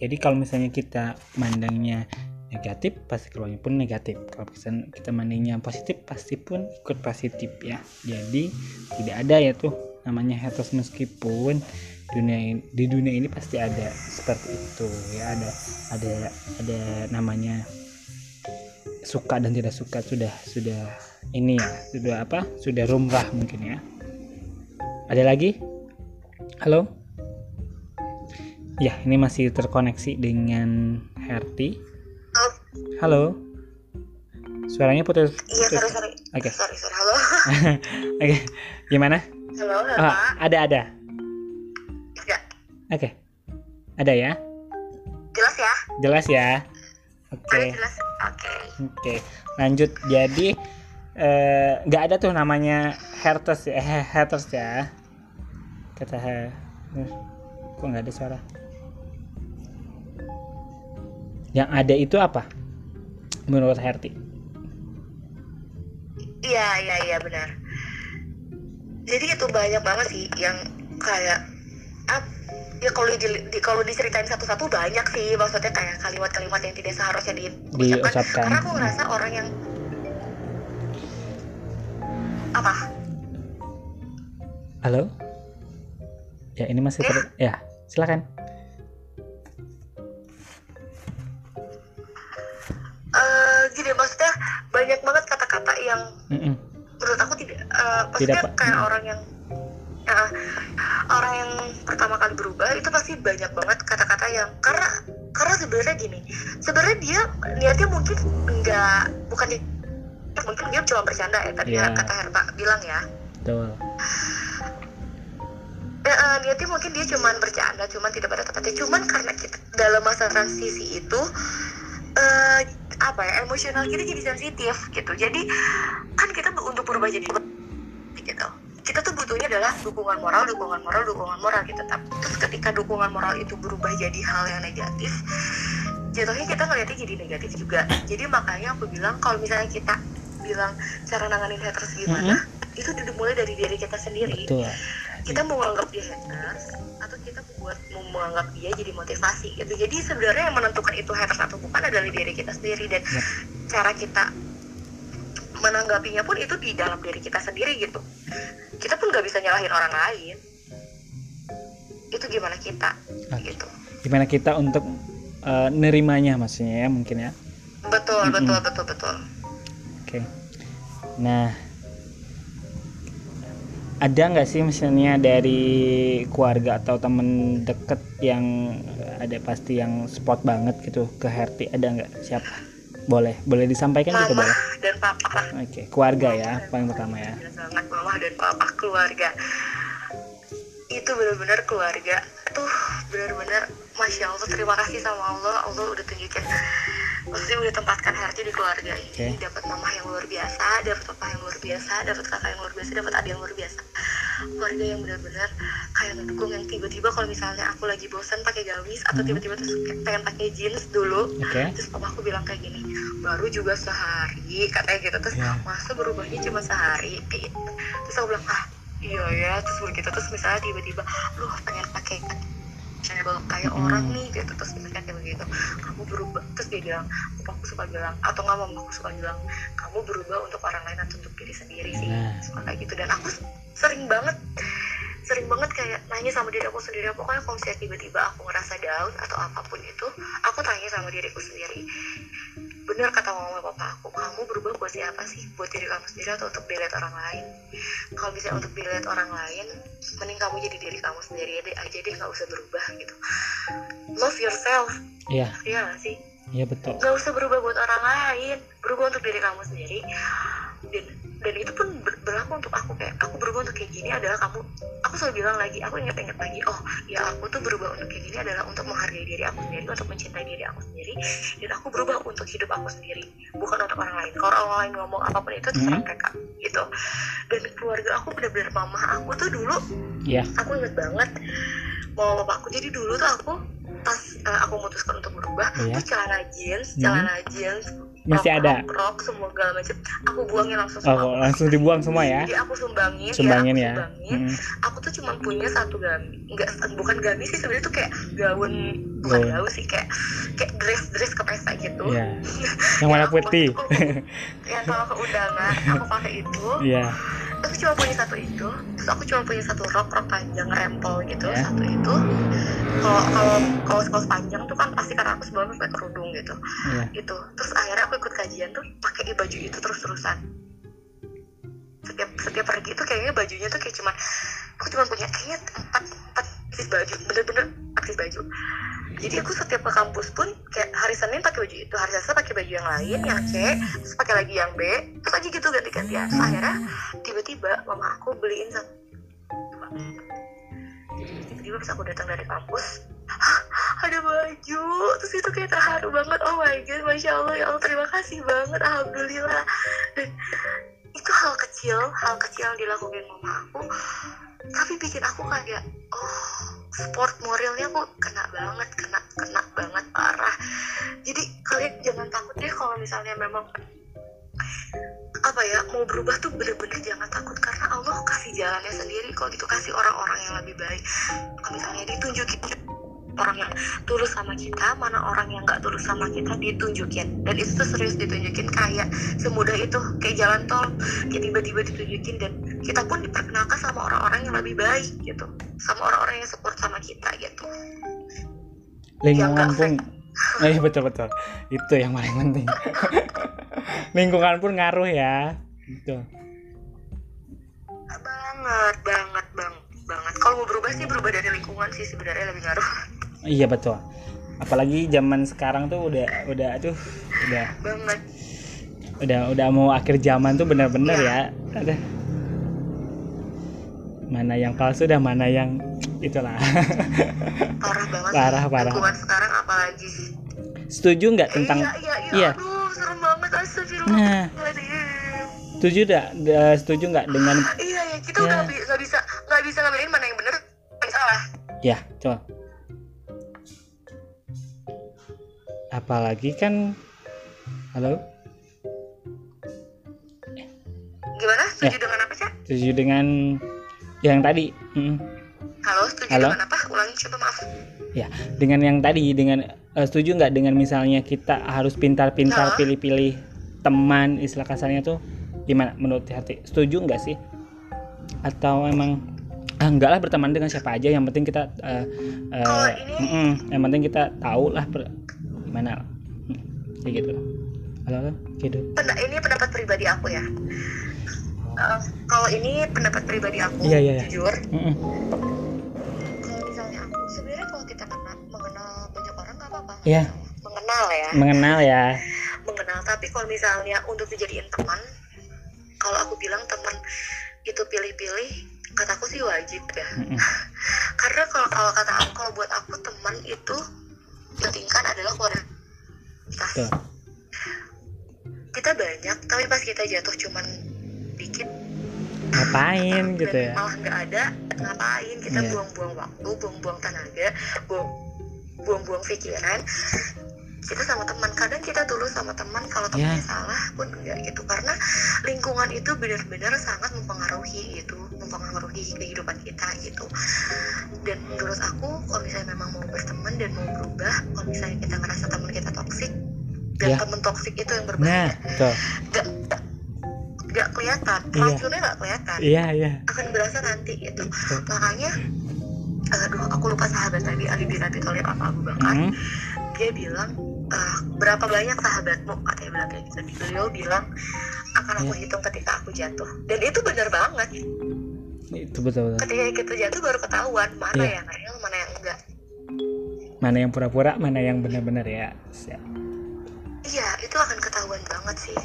Jadi kalau misalnya kita mandangnya negatif, pasti keluarnya pun negatif. Kalau misalnya kita mandangnya positif, pasti pun ikut positif ya. Jadi tidak ada ya tuh namanya haters meskipun dunia ini, di dunia ini pasti ada seperti itu ya. Ada ada ada namanya suka dan tidak suka sudah sudah ini ya sudah apa sudah rumrah mungkin ya. Ada lagi? Halo? Ya ini masih terkoneksi dengan Herti. Oh, halo? Suaranya putus? Iya sorry sorry. Oke. sorry sorry. Halo. [laughs] Oke gimana? Halo halo Ah, ada ada Oke ada ya jelas ya jelas ya oke jelas oke Oke, lanjut. Jadi eh, nggak ada tuh namanya haters ya, eh, haters ya. Kata eh, kok nggak ada suara? Yang ada itu apa? Menurut Herti? Iya iya iya benar. Jadi itu banyak banget sih yang kayak ap, ya kalau di, di- kalau diceritain satu-satu banyak sih maksudnya kayak kalimat-kalimat yang tidak seharusnya diucapkan. Diucapkan. Karena aku ngerasa orang yang apa? Halo? Ya ini masih ter... Ya, silakan. Eh gini maksudnya banyak banget kata-kata yang Mm-mm. menurut aku tidak eh, maksudnya Tidak, kayak Hmm. orang yang ya, orang yang pertama kali berubah itu pasti banyak banget kata-kata yang karena karena sebenarnya gini sebenarnya dia niatnya mungkin enggak bukan di- mungkin dia cuma bercanda ya tadi Iya. kata Herta bilang ya Betul. Ya, eh, niatnya mungkin dia cuman bercanda, cuman tidak pada tempatnya. Cuman karena kita dalam masa transisi itu eh apa ya emosional kita jadi sensitif gitu. Jadi kan kita untuk berubah jadi gitu. Kita tuh butuhnya adalah dukungan moral, dukungan moral, dukungan moral gitu. Tapi terus ketika dukungan moral itu berubah jadi hal yang negatif, jatuhnya kita ngeliatnya jadi negatif juga. Jadi makanya aku bilang kalau misalnya kita bilang cara nanganin haters gimana, itu dimulai dari diri kita sendiri betul kita mau menganggap dia haters atau kita membuat mau menganggap dia jadi motivasi gitu jadi sebenarnya yang menentukan itu haters atau bukan adalah diri kita sendiri dan Yap. cara kita menanggapinya pun itu di dalam diri kita sendiri gitu kita pun nggak bisa nyalahin orang lain itu gimana kita Oke. gitu gimana kita untuk eh, nerimanya maksudnya ya mungkin ya betul Mm-mm. betul betul betul Oke. Nah, ada nggak sih misalnya dari keluarga atau temen deket yang ada pasti yang spot banget gitu ke Herti ada nggak siapa? Boleh, boleh disampaikan gitu mama boleh. dan papa. Oke, keluarga ya paling pertama ya. Gila sangat mama dan papa keluarga. Itu benar-benar keluarga. Tuh benar-benar masya allah terima kasih sama allah. Allah udah tunjukin maksudnya udah tempatkan hati di keluarga ini Oke. dapat mama yang luar biasa dapat papa yang luar biasa dapat kakak yang luar biasa dapat adik yang luar biasa keluarga yang benar-benar kayak ngedukung yang tiba-tiba kalau misalnya aku lagi bosan pakai gamis atau Mhm. tiba-tiba terus pengen pakai jeans dulu Oke. terus papa aku bilang kayak gini baru juga sehari katanya gitu terus Ya. masa berubahnya cuma sehari gitu. terus aku bilang ah iya ya terus begitu terus misalnya tiba-tiba lu pengen pakai channel kayak Hmm. orang nih gitu. Terus misalnya kayak begitu. Kamu berubah. Terus dia bilang papaku suka bilang atau nggak mamaku suka bilang kamu berubah untuk orang lain atau untuk diri sendiri sih. Nah. suka kayak gitu. Dan aku sering banget sering banget kayak nanya sama diri aku sendiri. Pokoknya kalau misalnya tiba-tiba aku ngerasa down atau apa pun itu aku tanya sama diriku sendiri benar kata mama papa aku kamu berubah buat siapa sih? Buat diri kamu sendiri atau untuk dilihat orang lain? Kalau bisa untuk dilihat orang lain mending kamu jadi diri kamu sendiri deh aja deh nggak usah berubah gitu. Love yourself. Iya, ya nggak sih? Iya betul. nggak usah berubah buat orang lain berubah untuk diri kamu sendiri. Dan dan itu pun ber- berlaku untuk aku kayak aku berubah untuk kayak gini adalah kamu aku selalu bilang lagi aku ingat-ingat lagi oh ya aku tuh berubah untuk kayak gini adalah untuk menghargai diri aku sendiri untuk mencintai diri aku sendiri dan aku berubah untuk hidup aku sendiri bukan untuk orang lain kalau orang lain ngomong apa pun itu terserah Mhm. mereka gitu dan keluarga aku benar-benar mama aku tuh dulu Iya. aku inget banget mama bapak aku jadi dulu tuh aku pas eh, aku memutuskan untuk berubah Iya. tuh celana jeans Mhm. celana jeans Masih rok- ada. rok semua segala macam aku buangin langsung Oh, semua langsung dibuang semua ya. jadi aku sumbangin, Sumbangin ya, ya. aku sumbangin. Hmm. aku tuh cuma punya satu gamis enggak bukan gamis sih sebenarnya tuh kayak gaun bukan Gaun. sih kayak kayak dress dress ke pesta gitu Iya. [laughs] Yang warna putih. [laughs] yang kalau ke undangan aku pakai itu Iya. aku cuma punya satu itu terus aku cuma punya satu rok rok panjang rempel gitu Ya. satu itu kalau kalau kaos kaos panjang tuh kan pasti karena aku sebelumnya pakai kerudung gitu Iya. itu terus akhirnya aku ikut kajian tuh pakai baju itu terus terusan setiap setiap pergi itu kayaknya bajunya tuh kayak cuman aku cuma punya kayaknya empat empat piece baju bener-bener piece baju. Jadi aku setiap ke kampus pun kayak hari Senin pakai baju itu hari Selasa pakai baju yang lain yang C terus pakai lagi yang B terus aja gitu ganti-gantian. Terus akhirnya tiba-tiba mama aku beliin satu. Tiba-tiba pas aku datang dari kampus "Hah, ada baju. Terus itu kayak terharu banget. Oh my god masya allah ya allah terima kasih banget. Alhamdulillah. Dan itu hal kecil hal kecil yang dilakukan mama aku. Tapi bikin aku kayak oh sport moralnya aku kena banget kena kena banget parah. Jadi kalian jangan takut deh kalau misalnya memang apa ya mau berubah tuh bener-bener jangan takut. Karena Allah kasih jalannya sendiri kalau gitu kasih orang-orang yang lebih baik. Kalau misalnya ditunjukin orang yang tulus sama kita mana orang yang nggak tulus sama kita ditunjukin dan itu tuh serius ditunjukin kayak semudah itu kayak jalan tol kayak tiba-tiba ditunjukin dan kita pun diperkenalkan sama orang-orang yang lebih baik gitu sama orang-orang yang support sama kita gitu Lingkungan pun Eh betul betul. Itu yang paling penting. [laughs] Lingkungan pun ngaruh ya. Betul. banget banget bang banget kalau mau berubah sih berubah dari lingkungan sih sebenarnya lebih ngaruh Iya betul. Apalagi zaman sekarang tuh udah udah aduh udah banget udah udah mau akhir zaman tuh bener-bener Iya. ya. Ada mana yang palsu dan mana yang itulah parah banget Parah, sih. parah. lingkungan sekarang apalagi setuju nggak tentang iya iya iya, iya. aduh serem banget astagfirullah Nah. setuju nggak setuju nggak dengan iya ya kita Ya. udah bi- nggak bisa nggak bisa ngambilin mana yang bener mana yang salah ya coba apalagi kan halo? Gimana? Setuju Ya. dengan apa cak? Setuju dengan yang tadi. Mm. halo setuju Halo? dengan apa? Ulangi coba maaf. Ya dengan yang tadi dengan eh, setuju nggak dengan misalnya kita harus pintar-pintar pilih-pilih teman istilah kasarnya tuh gimana menurut hati setuju nggak sih? Atau emang ah, enggak lah berteman dengan siapa aja yang penting kita eh, Kalau ini- mm-mm, yang penting kita tahu lah gimana? Kayak gitu. Halo halo. Gitu. Ini pendapat pribadi aku ya. Eh, kalau ini pendapat pribadi aku Iya, iya, iya. jujur. Mm-mm. kalau misalnya aku sebenarnya kalau kita kenal mengenal banyak orang nggak apa-apa. Iya. mengenal ya. Mengenal ya. Mengenal tapi kalau misalnya untuk dijadiin teman kalau aku bilang teman itu pilih-pilih kataku sih wajib ya. Mm-mm. [laughs] karena kalau kalau kata aku kalau buat aku teman itu pentingkan adalah kualitas Tuh. kita banyak tapi pas kita jatuh cuman dikit ngapain gitu ya malah nggak ada ngapain kita Iya. buang-buang waktu buang-buang tenaga buang buang-buang pikiran kita sama teman kadang kita tulus sama teman kalau temannya Iya. salah pun enggak gitu karena lingkungan itu benar-benar sangat mempengaruhi gitu mempengaruhi kehidupan kita gitu dan menurut aku kalau misalnya memang mau berteman dan mau berubah kalau misalnya kita ngerasa teman kita toksik dan Iya. teman toksik itu yang nah berbahaya betul nggak nggak kelihatan Iya. racunnya nggak kelihatan iya iya akan berasa nanti gitu Betul. makanya aduh aku lupa sahabat tadi Ali bin Abi Thalib apa Abu Bakar Mm. dia bilang "Eh, berapa banyak sahabatmu katanya bilang kayak gitu beliau bilang akan aku Iya. hitung ketika aku jatuh dan itu benar banget itu betul betul ketika kita jatuh baru ketahuan mana Iya. yang real mana yang enggak mana yang pura-pura mana yang benar-benar ya Siap. iya itu akan ketahuan banget sih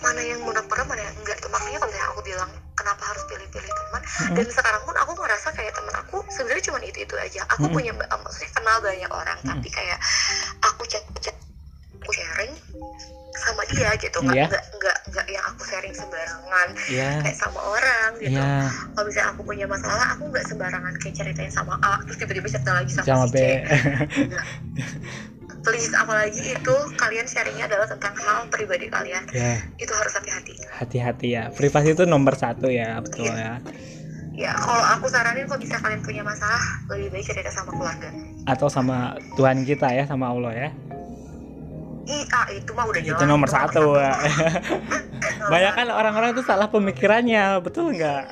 mana yang benar-benar mana yang enggak tuh makanya kalau misalnya aku bilang kenapa harus pilih-pilih teman Mm-mm. dan sekarang pun aku ngerasa kayak teman aku sebenarnya cuma itu itu aja aku Mm-mm. punya maksudnya kenal banyak orang Mm-mm. tapi kayak aku chat aku sharing sama dia gitu. Iya. nggak nggak nggak yang aku sharing sembarangan. Iya, kayak sama orang gitu. Iya, kalau misalnya aku punya masalah aku nggak sembarangan kayak ceritain sama A terus tiba-tiba cerita lagi sama, sama si B. C. Please apalagi itu kalian sharingnya adalah tentang hal pribadi kalian. Ya, itu harus hati-hati. Hati-hati ya. Privasi itu nomor satu ya, betul ya. ya kalau aku saranin kalau bisa kalian punya masalah lebih baik cerita sama keluarga. Atau sama Tuhan kita ya, sama Allah ya. Iya, itu mah udah jelas. Itu nomor satu. ya. Nomor [laughs] Banyak kan orang-orang itu salah pemikirannya, betul nggak?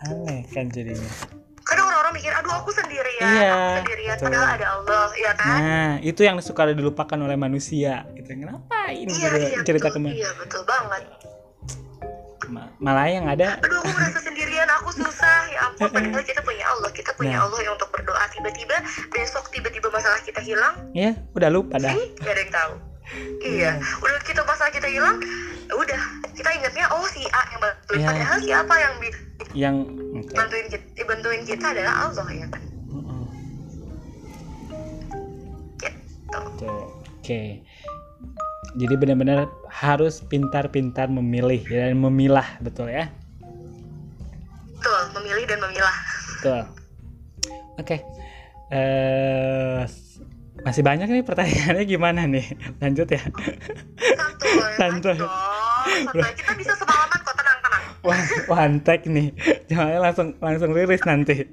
Aneh kan jadinya. Kadang orang-orang mikir, aduh aku sendirian, Iya, aku sendirian. betul. Padahal ada Allah, ya kan? Nah, itu yang suka dilupakan oleh manusia. Gitu. Ngapain iya, gitu, iya, cerita betul, ke mana? Iya, betul banget. Ma- Malah yang ada Aduh, aku merasa sendirian, aku susah. Ya ampun, [laughs] padahal kita punya Allah. Kita punya Nah. Allah yang untuk berdoa. Tiba-tiba, besok tiba-tiba masalah kita hilang, ya udah lupa dah. ih, gak ada yang tahu. Iya, udah kita masalah kita hilang, ya udah kita ingatnya oh si A yang bantuin. Iya. Padahal siapa yang Yang oke. bantuin kita, bantuin kita adalah Allah ya kan? Gitu. Oke. Jadi benar-benar harus pintar-pintar memilih dan memilah, betul ya? Betul, memilih dan memilah. Betul. Oke. Eh masih banyak nih pertanyaannya gimana nih? Lanjut ya. Santuy, Santuy. santuy. Santuy. Kita bisa semalaman kok, tenang-tenang. Wah, one take nih. Jangan langsung langsung rilis nanti.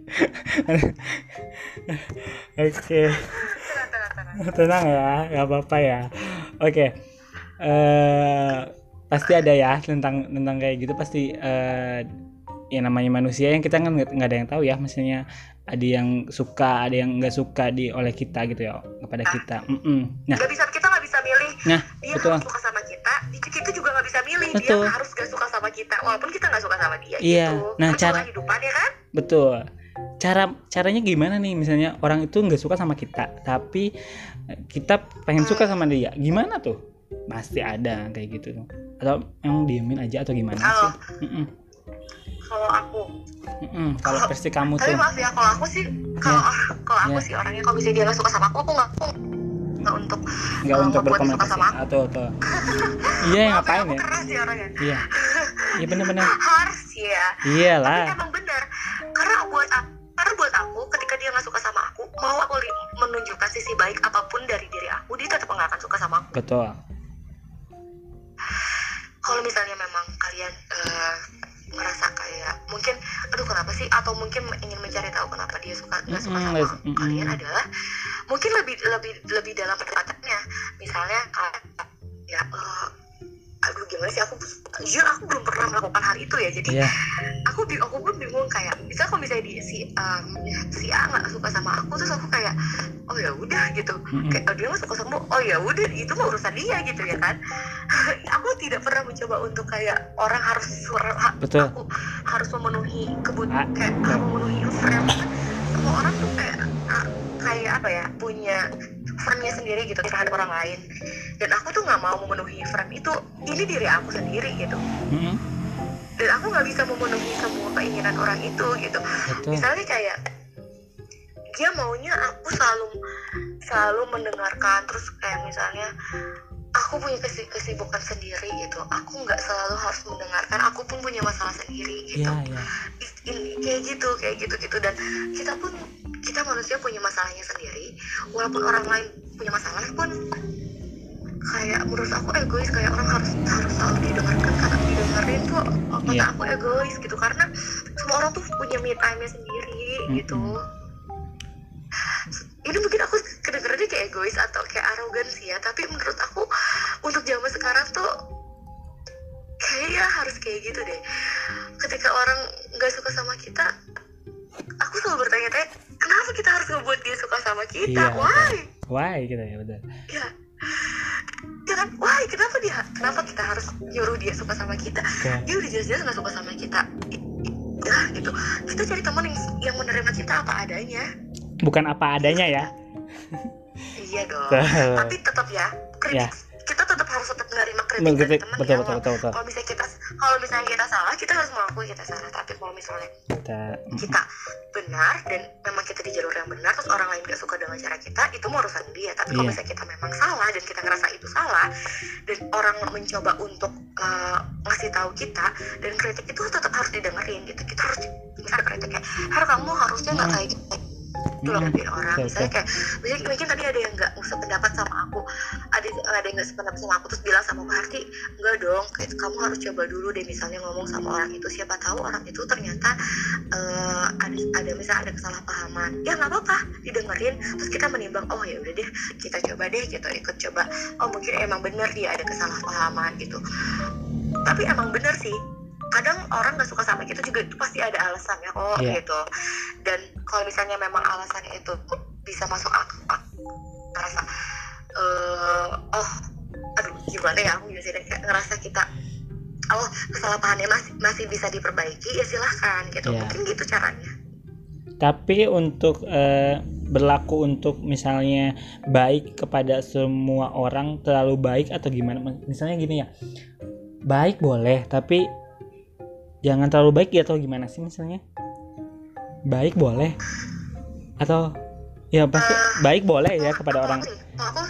Oke. Tenang, tenang, ya, nggak apa-apa ya. Oke. Eh pasti ada ya tentang tentang kayak gitu pasti eh ya namanya manusia yang kita kan nggak nggak ada yang tahu ya maksudnya ada yang suka ada yang nggak suka di oleh kita gitu ya kepada kita Mm-mm. nah Gak bisa, kita nggak bisa milih. nah Dia betul harus suka sama kita, kita kita juga nggak bisa milih. Betul. Dia harus gak suka sama kita, walaupun kita nggak suka sama dia. Iya. Gitu. Nah, Kan cara- cuma kehidupan ya kan? betul cara caranya gimana nih misalnya orang itu nggak suka sama kita tapi kita pengen suka sama dia gimana tuh pasti ada kayak gitu. Atau emang diemin aja atau gimana Halo. sih? Kalau aku. Kalau versi kamu tapi tuh. maaf ya kalau aku sih kalau kalau aku Ya. sih orangnya kalau misalnya dia nggak suka sama aku aku nggak aku nggak untuk nggak kalau untuk berkomunikasi sama aku. Atau atau. [laughs] Iya Maaf ngapain aku ya? keras sih orangnya. Iya. Iya bener-bener. [laughs] Harus ya tapi iyalah emang benar karena buat aku karena buat aku ketika dia nggak suka sama aku mau aku menunjukkan sisi baik apa pun dari diri aku dia tetap nggak akan suka sama aku. Betul kalau misalnya memang kalian eh, merasa kayak mungkin aduh kenapa sih atau mungkin ingin mencari tahu kenapa dia suka nggak suka sama mm-mm. kalian adalah mungkin lebih lebih lebih dalam pendekatannya misalnya ya eh, aduh gimana sih? Aku jujur aku belum pernah melakukan hal itu ya. Jadi iya. aku aku pun bingung kayak bisa kalau misalnya di si um, si A nggak suka sama aku terus aku kayak oh ya udah gitu. Mm-mm. kayak oh, dia nggak suka sama oh ya udah itu mah urusan dia gitu ya kan. [laughs] Aku tidak pernah mencoba untuk kayak orang harus ha- Betul. aku harus memenuhi kebut Ah, kayak memenuhi frame. Semua orang tuh kayak ah, kayak apa ya punya frame-nya sendiri gitu terhadap orang lain. Dan aku tuh nggak mau memenuhi frame itu. Ini diri aku sendiri gitu. Mm-mm, dan aku nggak bisa memenuhi semua keinginan orang itu gitu. Betul. Misalnya kayak dia maunya aku selalu selalu mendengarkan. Terus kayak misalnya aku punya kesi- kesibukan sendiri gitu. Aku nggak selalu harus mendengarkan. Aku pun punya masalah sendiri gitu. I- ini kayak gitu kayak gitu gitu dan kita pun kita manusia punya masalahnya sendiri. Walaupun orang lain punya masalah pun kayak menurut aku egois. Kayak orang harus harus selalu didengarkan. Karena didengerin tuh kata Iya. aku egois gitu. Karena semua orang tuh punya me time nya sendiri gitu. Ini mungkin aku kedengerannya kayak egois atau kayak arogan sih ya. Tapi menurut aku kayak gitu deh. Ketika orang nggak suka sama kita aku selalu bertanya-tanya kenapa kita harus ngebuat dia suka sama kita? Iya, why? Why gitu ya betul. Ya. Ya kan? Why? Kenapa dia kenapa kita harus nyuruh dia suka sama kita? Oke. dia udah jelas-jelas nggak suka sama kita. Ya gitu. Kita cari teman yang yang menerima kita apa adanya. Bukan apa adanya ya. Iya dong. Tapi tetap ya kritik Ya. Mengkritik, betul ya. betul betul betul. Kalau misalnya kita kalau misalnya kita salah kita harus mengakui kita salah. Tapi kalau misalnya kita kita benar dan memang kita di jalur yang benar terus orang lain gak suka dengan cara kita itu mau urusan dia. Tapi kalau Iya. misalnya kita memang salah dan kita ngerasa itu salah dan orang mencoba untuk uh, ngasih tahu kita dan kritik itu tetap harus didengerin gitu. Kita harus misalnya kritik kayak kamu harusnya nggak kayak gitu itu loh ngertiin orang. Betul, misalnya kayak misalnya mungkin tadi ada yang nggak sependapat sama aku. Ada ada yang nggak sependapat sama aku terus bilang sama Mbak Harti enggak dong kayak kamu harus coba dulu deh misalnya ngomong sama orang itu. Siapa tahu orang itu ternyata eh, ada ada misalnya ada kesalahpahaman. Ya nggak apa-apa didengerin. Terus kita menimbang oh ya udah deh kita coba deh kita ikut coba. Oh mungkin emang bener dia ada kesalahpahaman gitu. Tapi emang bener sih kadang orang nggak suka sama kita juga itu pasti ada alasannya kok Iya. gitu dan kalau misalnya memang alasannya itu bisa masuk akal aku ngerasa eh oh aduh gimana ya aku bisa kayak ngerasa kita oh kesalahpahamannya masih masih bisa diperbaiki ya silahkan gitu Iya. mungkin gitu caranya tapi untuk eh, berlaku untuk misalnya baik kepada semua orang terlalu baik atau gimana misalnya gini ya baik boleh tapi jangan terlalu baik ya atau gimana sih misalnya? Baik boleh. Atau ya pasti Eh, baik boleh ya kepada orang. Aku,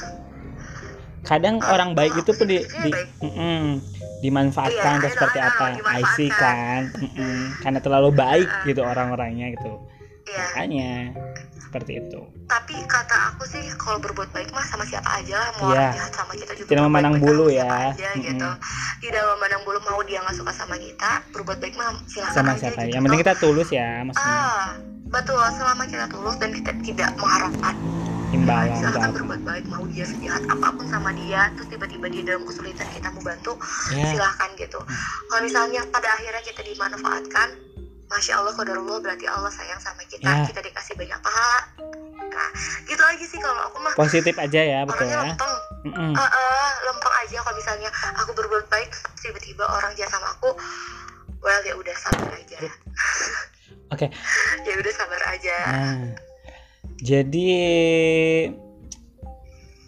kadang Eh, orang baik itu pun di, di mm-mm, dimanfaatkan Iya, atau seperti apa. I see dimanfaatkan. kan? Mm-mm, karena terlalu baik Heeh. gitu orang-orangnya gitu ya makanya seperti itu. Tapi kata aku sih kalau berbuat baik mah sama siapa aja lah mau orang jahat sama kita juga Tidak memandang bulu ya. aja, Mm-mm. gitu tidak memandang bulu mau dia nggak suka sama kita berbuat baik mah silahkan sama aja siapa gitu. yang penting kita tulus ya maksudnya. Ah betul. Selama kita tulus dan kita tidak mengharapkan. Imbalan silahkan atau berbuat baik mau dia sejahat apa pun sama dia terus tiba-tiba dia dalam kesulitan kita mau bantu ya silahkan gitu. Kalau misalnya pada akhirnya kita dimanfaatkan masya Allah qadarullah berarti Allah sayang sama kita Ya. kita dikasih banyak pahala nah gitu aja sih kalau aku mah positif aja ya betul orangnya ya lempeng Mm-mm. Eh, eh, lempeng aja kalau misalnya aku berbuat baik tiba-tiba orang jahat sama aku well ya udah sabar aja [laughs] Oke. ya udah sabar aja Nah, jadi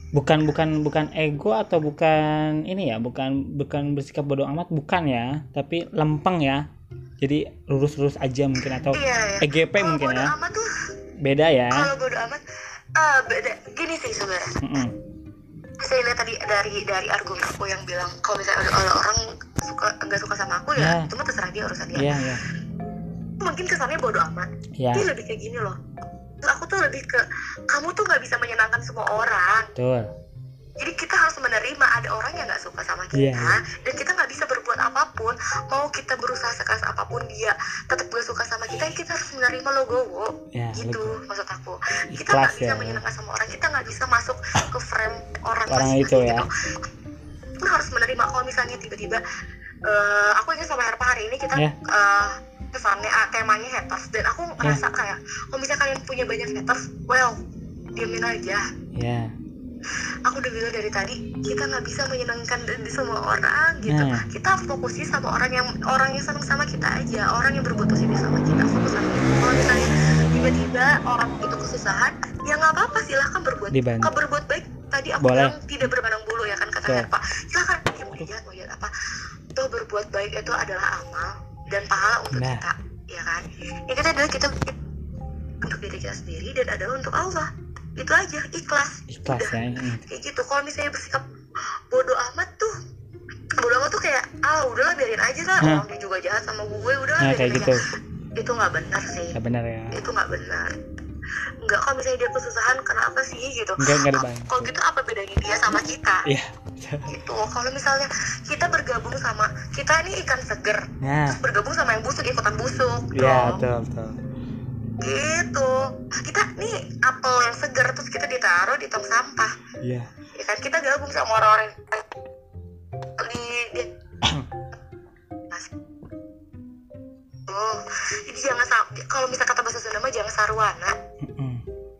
bukan bukan bukan ego atau bukan ini ya, bukan bukan bersikap bodoh amat, bukan ya, tapi lempeng ya. Jadi lurus-lurus aja mungkin atau iya ya EGP Kalau mungkin ya. amat tuh beda ya. Kalau bodo amat eh beda. Gini sih sebenarnya. Mm-mm. saya lihat tadi dari dari argumen aku yang bilang kalau misalnya ada orang suka nggak suka sama aku ya Ya. itu mah terserah dia urusan dia. Iya iya. Mungkin kesannya bodo amat. Iya. Dia lebih kayak gini loh. Aku tuh lebih ke kamu tuh nggak bisa menyenangkan semua orang. Betul jadi kita harus menerima ada orang yang nggak suka sama kita Iya. dan kita nggak bisa berbuat apa pun mau kita berusaha sekeras apa pun dia tetap gak suka sama kita kita harus menerima logowo ya gitu lebih maksud aku kita nggak bisa ya. menyenangkan sama orang kita nggak bisa masuk ke frame orang Orang itu ya. gitu. kita harus menerima kalau misalnya tiba-tiba eh, aku ingat sama Herpa hari ini kita Ya. eh, kesannya ah, temanya haters dan aku ngerasa kayak kalau misalnya kalian punya banyak haters well diamin aja ya aku udah bilang dari tadi kita nggak bisa menyenangkan di semua orang gitu Nah. kita fokusnya sama orang yang orang yang senang sama kita aja orang yang berbuat positif sama kita fokus sama kita kalau misalnya tiba-tiba orang itu kesusahan ya nggak apa-apa silahkan berbuat Dibantu. Kalau berbuat baik tadi aku Boleh. bilang tidak berpandang bulu ya kan kata. Herpa silahkan dia mau lihat mau lihat apa toh berbuat baik itu adalah amal dan pahala untuk Nah. kita ya kan yang kita adalah kita untuk diri kita sendiri dan adalah untuk Allah itu aja ikhlas. Ikhlas Udah. ya Mm. kayak gitu. Kalau misalnya bersikap bodoh amat tuh bodoh amat tuh kayak ah udahlah biarin aja lah. Orang dia juga jahat sama gue udah nah kayak gitu. itu nggak benar sih. Ya benar ya. Itu nggak benar. Nggak kalau misalnya dia kesusahan kenapa sih gitu. Enggak enggak Ah, dibantu kalau gitu apa bedanya dia sama kita? Iya. Gitu. Kalau misalnya kita bergabung sama kita ini ikan seger nah. terus bergabung sama yang busuk ikutan busuk iya dong. betul betul gitu. Kita nih apel yang seger terus kita ditaruh di tong sampah. Iya. Ya kan kita gabung sama orang-orang di, di oh jadi jangan kalau misal kata bahasa Sunda mah jangan sarwana.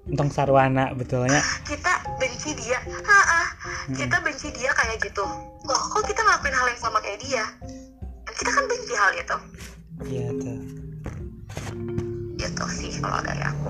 Untung sarwana betulnya. Kita benci dia. Ha kita benci dia kayak gitu. Loh kok kita ngelakuin hal yang sama kayak dia? Dan kita kan benci hal itu. Iya tuh kalau dari aku.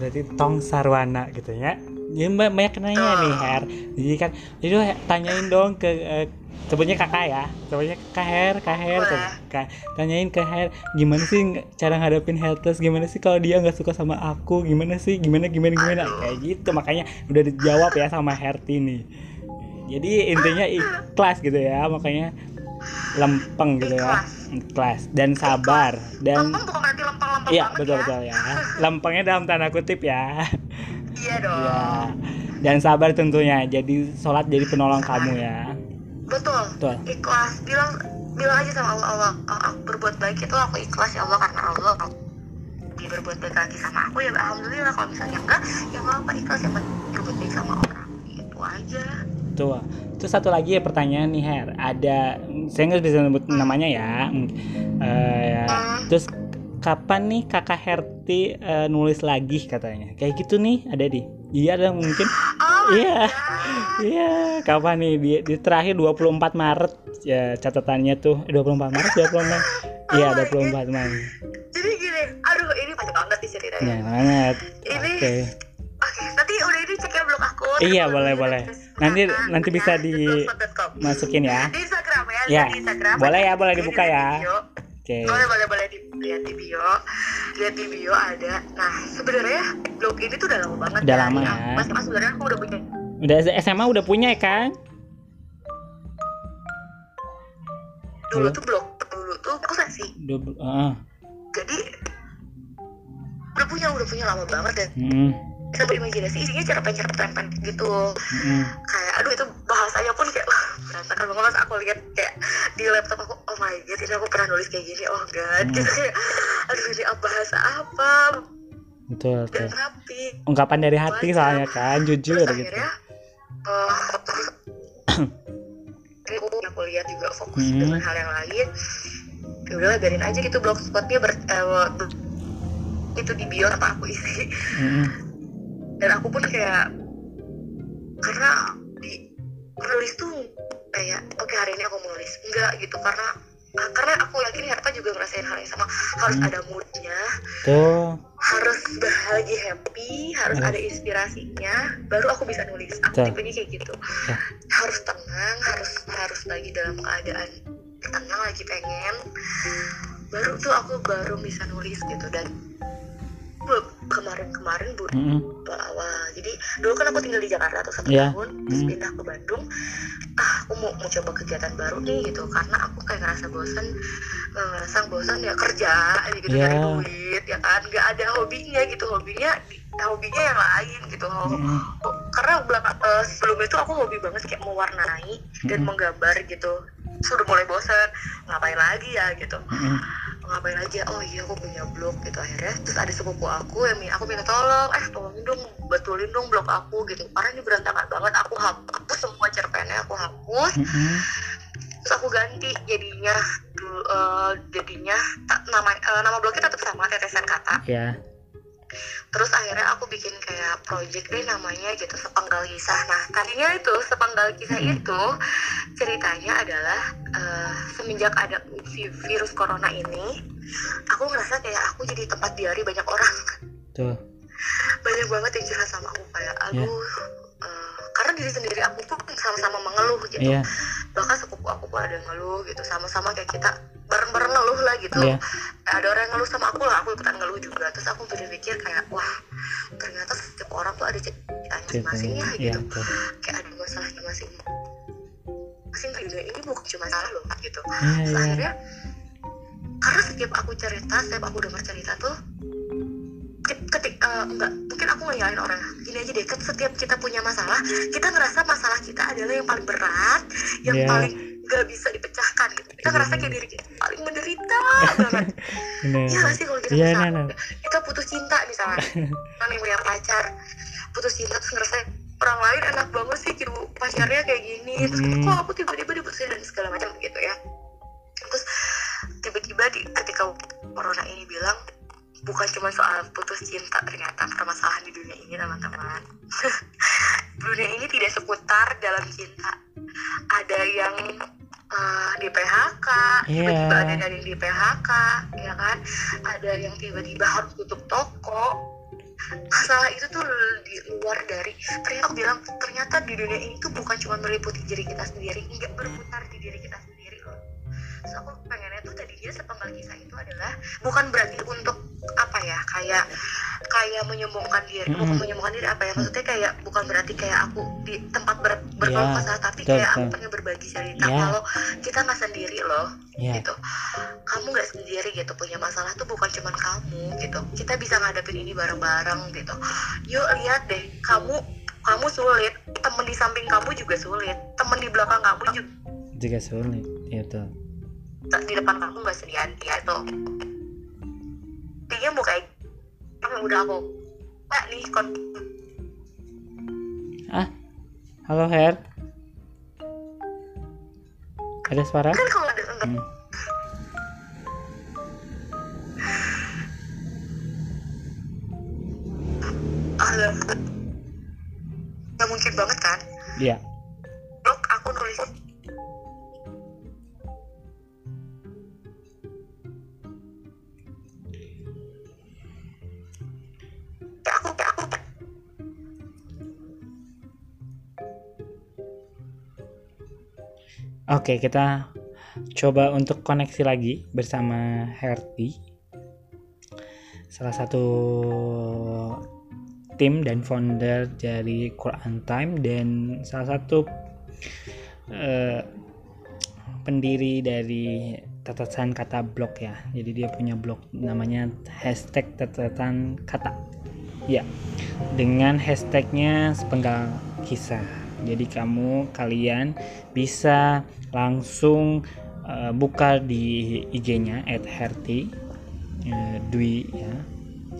Berarti tong sarwana gitu ya. Mbak banyak nanya nih Her. Jadi kan jadi tanyain dong ke eh, sebutnya kakak ya. Sebutnya kak Her kak Her. Kak, tanyain ke Her gimana sih cara ngadepin haters? Gimana sih kalau dia nggak suka sama aku? Gimana sih? Gimana gimana gimana? Kayak gitu makanya udah dijawab ya sama Herti nih. Jadi intinya ikhlas gitu ya makanya lempeng gitu ya. Ikhlas. Dan sabar dan lempeng bukan berarti lempeng-lempeng iya banget betul ya. betul ya. Lempengnya dalam tanda kutip ya. Iya dong. Ya dan sabar tentunya jadi sholat jadi penolong kamu ya. Betul. Betul. ikhlas. Bilang bilang aja sama Allah Allah "Oh, aku berbuat baik itu aku ikhlas ya Allah karena Allah dia berbuat baik lagi sama aku ya alhamdulillah. Kalau misalnya enggak ya nggak apa ikhlas. Penting berbuat baik sama orang. Itu aja tuh terus satu lagi ya pertanyaan nih Her. Ada saya nggak bisa sebut namanya ya. Ya. terus kapan nih kakak Herti eh, nulis lagi katanya? Kayak gitu nih ada di. Iya ada mungkin. [laughs] Oh Iya. God. iya kapan nih? Di, di terakhir 24 Maret. Ya catatannya tuh Eh, 24 Maret 24 iya Oh my 24 Maret. Jadi gini aduh ini panjang banget nih ceritanya. Ya banget. Ini oke Oke, nanti udah ini cek ya blog aku. Iya, boleh, boleh. Nanti kan, nanti bisa di masukin ya. Di Instagram ya, Ya, di Instagram. boleh ya, boleh Di dibuka ya. Oke. Boleh, boleh, boleh dilihat di bio. Lihat di bio ada. Nah, sebenarnya blog ini tuh udah lama banget. Udah ya. lama ya. Mas Mas sebenarnya aku udah punya Udah SMA udah punya ya kan? dulu tuh blog dulu tuh aku sih. Udah ah. Jadi udah punya udah punya lama banget dan Mm, sampai imajinasi isinya cerpen-cerpen gitu. Mm, kayak aduh itu bahasanya pun kayak wah berantakan banget. Pas aku lihat kayak di laptop aku oh my god ini aku pernah nulis kayak gini oh god. Hmm. gitu kayak aduh ini apa bahasa apa? Betul betul. rapi Ungkapan dari hati soalnya kan, jujur terus gitu. akhirnya eh terus [coughs] aku, lihat juga fokus Hmm. dengan hal yang lain. Ya udahlah biarin aja gitu blogspotnya ber, ber- itu di bio apa aku isi. Mm, dan aku pun kayak karena di nulis tuh kayak oke hari ini aku mau nulis enggak gitu karena ah, karena aku yakin Herta juga ngerasain hal yang sama harus Hmm. ada moodnya tuh. harus bahagia happy harus Harus. ada inspirasinya baru aku bisa nulis aku tipenya kayak gitu Ya. harus tenang harus harus lagi dalam keadaan tenang lagi pengen baru tuh aku baru bisa nulis gitu dan kemarin-kemarin bu Mm-mm. awal jadi dulu kan aku tinggal di Jakarta tuh satu Iya. tahun terus Mm. pindah ke Bandung ah aku mau mau coba kegiatan baru nih gitu karena aku kayak ngerasa bosan eh, ngerasa bosan ya kerja gitu Iya. cari duit ya kan nggak ada hobinya gitu hobinya hobinya yang lain gitu. Oh, karena belakang eh, sebelum itu aku hobi banget kayak mewarnai dan Mm-mm. menggambar gitu sudah mulai bosan ngapain lagi ya gitu Mm-mm. Ngapain aja oh iya aku punya blog gitu akhirnya. Terus ada sepupu aku yang aku minta tolong eh tolongin dong betulin dong blog aku gitu. Karena ini berantakan banget aku hapus semua cerpennya aku hapus. Mm-mm. terus aku ganti jadinya dulu eh, jadinya nama eh, nama blognya tetap sama tetesan kata. Ya terus akhirnya aku bikin kayak project deh namanya gitu sepenggal kisah. Nah tadinya itu sepenggal kisah itu ceritanya adalah eh, semenjak ada vi- virus corona ini aku ngerasa kayak aku jadi tempat diari banyak orang. Tuh. Banyak banget yang curhat sama aku kayak aduh eh, karena diri sendiri aku tuh sama-sama mengeluh gitu. Iya. Bahkan sepupu aku pun ada yang ngeluh gitu. Sama-sama kayak kita bareng-bareng ngeluh lah gitu. Iya. Ada orang yang ngeluh sama aku lah aku ikutan ngeluh juga. Terus aku berpikir kayak wah ternyata setiap orang tuh ada ceritanya masing-masing ya iya gitu. tuh kayak ada masalahnya masing masing dunia ini bukan cuma salah loh gitu. Iya terus iya. akhirnya karena setiap aku cerita setiap aku dengar cerita tuh ke- ketik eh, enggak mungkin aku ngeyalin orang. Gini aja deh kan setiap kita punya masalah kita ngerasa masalah kita adalah yang paling berat yang Iya. paling nggak bisa dipecahkan gitu. Kita Iya. ngerasa kayak diri kita paling menderita banget. [laughs] Iya gak sih kalau kita Iya, misalnya nah, nah. kita putus cinta misalnya. [laughs] Kan yang punya pacar putus cinta terus ngerasa orang lain enak banget sih gitu. Pacarnya kayak gini terus Mm-mm. kok aku tiba-tiba diputusin? dan segala macam gitu ya. Terus tiba-tiba di ketika corona ini bilang bukan cuma soal putus cinta ternyata permasalahan di dunia ini teman-teman. [laughs] Dunia ini tidak seputar dalam cinta ada yang eh, di PHK tiba-tiba Iya. ada yang di PHK ya kan? Ada yang tiba-tiba harus tutup toko. Masalah itu tuh di luar dari ternyata aku bilang ternyata di dunia ini tuh bukan cuma meliputi diri kita sendiri nggak berputar di diri kita sendiri loh. So aku pengennya tuh tadinya sepenggal kisah itu adalah bukan berarti untuk apa ya kayak kayak menyombongkan diri bukan Mm-mm. menyombongkan diri apa ya? Maksudnya kayak bukan berarti kayak aku di tempat ber, berkeluh Iya, kesah tapi betul, kayak aku pengen berbagi cerita Iya. kalau kita nggak sendiri loh iya gitu. Kamu nggak sendiri gitu punya masalah tuh bukan cuman kamu gitu. Kita bisa ngadepin ini bareng-bareng gitu. Yuk lihat deh kamu kamu sulit. Temen di samping kamu juga sulit. Temen di belakang kamu juga juga sulit iya tuh. Di depan kamu nggak sendirian ya itu intinya mau kayak yang udah aku? Mbak nih kon. Ah halo Her. Ada suara? Kan kalau ada Hmm. nggak mungkin banget kan? Iya. Blog aku nulis Oke, kita coba untuk koneksi lagi bersama Herti. Salah satu tim dan founder dari Quran Time dan salah satu eh, pendiri dari catatan kata blog ya. Jadi dia punya blog namanya hashtag catatan kata. Ya, dengan hashtagnya sepenggal kisah. Jadi kamu kalian bisa langsung eh, buka di IG-nya @herti eh, Dwi ya.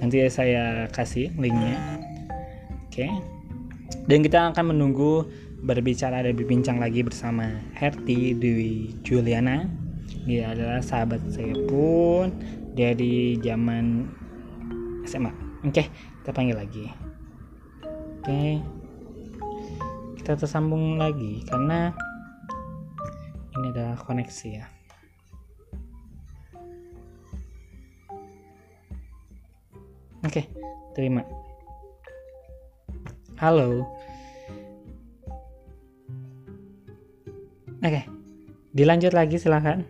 Nanti saya kasih linknya. Oke. Dan kita akan menunggu berbicara dan berbincang lagi bersama Herti Dwi Juliana. Dia adalah sahabat saya pun dari zaman SMA. Oke, kita panggil lagi. Oke kita tersambung lagi karena ini adalah koneksi ya. Oke okay, terima. Halo. Oke okay, dilanjut lagi silahkan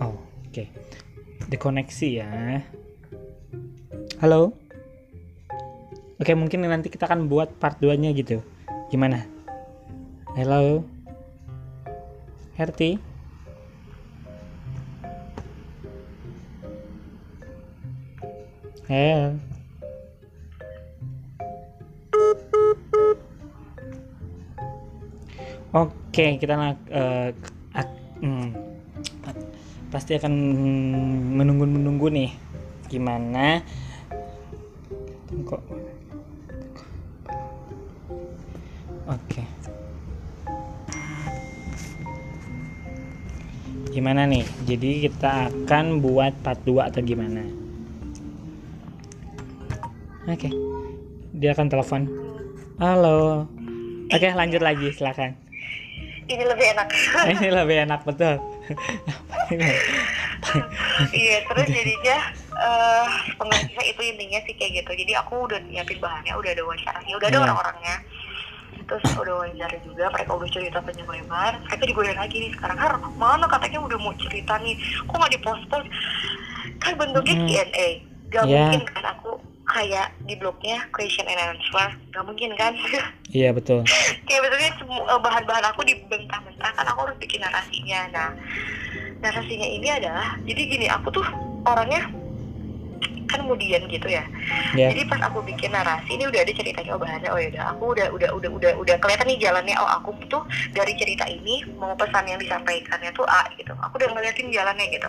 oh oke. Okay. dekoneksi ya. Halo. Oke, mungkin nanti kita akan buat part 2-nya gitu. Gimana? Halo. Herti. Hel. Oke, kita eh, hmm, pasti akan menunggu-menunggu nih gimana kok oke. Gimana nih? Jadi kita akan buat part 2 atau gimana? Oke. Dia akan telepon. Halo. Oke lanjut lagi silakan. Ini lebih enak. [laughs] Ini lebih enak betul. Iya terus jadinya [laughs] eh pengajian itu intinya sih kayak gitu. Jadi aku udah nyiapin bahannya udah ada wawancaranya udah ada Iya. orang-orangnya. Terus udah wawancara juga mereka udah cerita panjang lebar. Mereka digodain lagi nih sekarang. Har mana katanya udah mau cerita nih. Kok nggak dipost-post? Kan bentuknya Hmm. Q&A gak Iya. mungkin kan aku kayak di blognya question and answer gak mungkin kan? [laughs] Iya betul. Kayak betulnya eh, bahan-bahan aku dibentang-bentang kan aku harus bikin narasinya. Nah narasinya ini adalah jadi gini aku tuh orangnya kan kemudian gitu ya. Ya. Jadi pas aku bikin narasi ini udah ada ceritanya oh bahannya oh yaudah aku udah udah udah udah udah kelihatan nih jalannya oh aku tuh dari cerita ini mau pesan yang disampaikannya tuh A gitu. Aku udah ngeliatin jalannya gitu.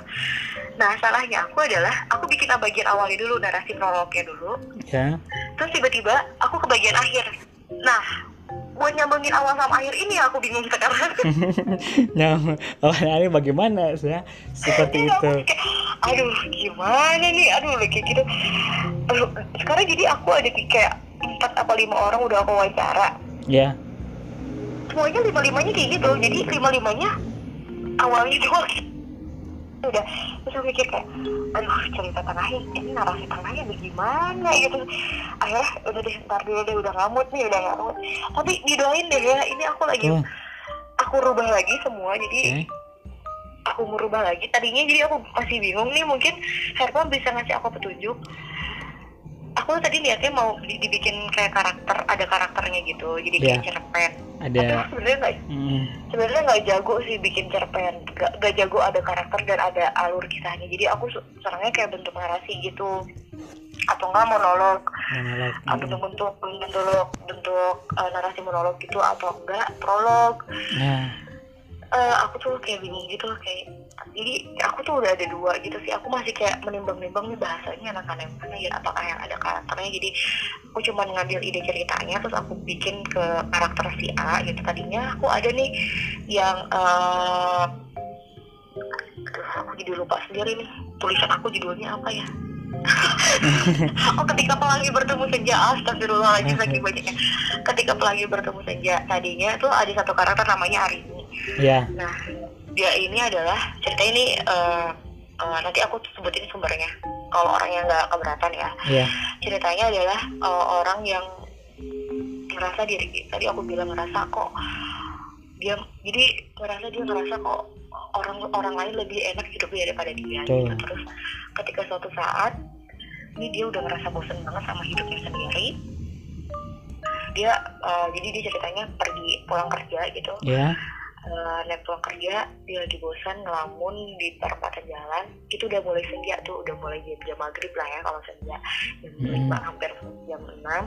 Nah salahnya aku adalah aku bikin bagian awalnya dulu narasi prolognya dulu. Ya. Terus tiba-tiba aku ke bagian akhir. Nah buat nyambungin awal sama akhir ini aku bingung sekarang. [laughs] Nah oh ini bagaimana saya seperti Jadi itu. aduh gimana nih? Aduh kayak gitu. Aduh, sekarang jadi aku ada di kayak empat apa lima orang udah aku wawancara. Ya semuanya lima limanya kayak gitu. Jadi lima limanya awalnya doang udah. Terus aku mikir kayak aduh cerita tengahnya ini narasi tengahnya bagaimana gitu. Akhirnya udah deh ntar dulu deh udah ngamut nih udah ngamut. Tapi didoain deh ya ini aku lagi oh aku rubah lagi semua jadi oke. aku merubah lagi. Tadinya jadi aku masih bingung nih mungkin Herman bisa ngasih aku petunjuk aku tadi niatnya mau di- dibikin kayak karakter ada karakternya gitu. Jadi kayak Iya. cerpen. Ada. Sebenarnya nggak mm, sebenarnya nggak jago sih bikin cerpen. Nggak nggak jago ada karakter dan ada alur kisahnya. Jadi aku senangnya kayak bentuk narasi gitu. Atau enggak monolog. Monolog mm. bentuk-bentuk bentuk bentuk eh, narasi monolog gitu atau enggak prolog. Nah Eh, aku tuh kayak bingung gitu kayak jadi aku tuh udah ada dua gitu sih aku masih kayak menimbang-nimbang nih bahasanya enakan yang mana ya apakah yang ada karakternya. Jadi aku cuma ngambil ide ceritanya terus aku bikin ke karakter si A gitu. Tadinya aku ada nih yang aduh aku jadi lupa sendiri nih tulisan aku judulnya apa ya? [laughs] Oh ketika pelangi bertemu senja astagfirullahaladzim lagi banyaknya [laughs] ketika pelangi bertemu senja tadinya tuh ada satu karakter namanya Arini ya Nah, dia ini adalah cerita ini eh, eh, nanti aku sebutin sumbernya. Kalau orang yang nggak keberatan ya, ya ceritanya adalah eh, orang yang ngerasa diri tadi aku bilang ngerasa kok dia jadi ngerasa dia ngerasa kok orang orang lain lebih enak hidupnya daripada dia gitu. terus ketika suatu saat ini dia udah ngerasa bosen banget sama hidupnya sendiri. Dia eh, jadi dia ceritanya pergi pulang kerja gitu. Ya uh, naik pulang kerja dia lagi bosan ngelamun di perempatan jalan itu udah mulai senja tuh udah mulai jam jam maghrib lah ya kalau senja jam Hmm. lima hampir jam enam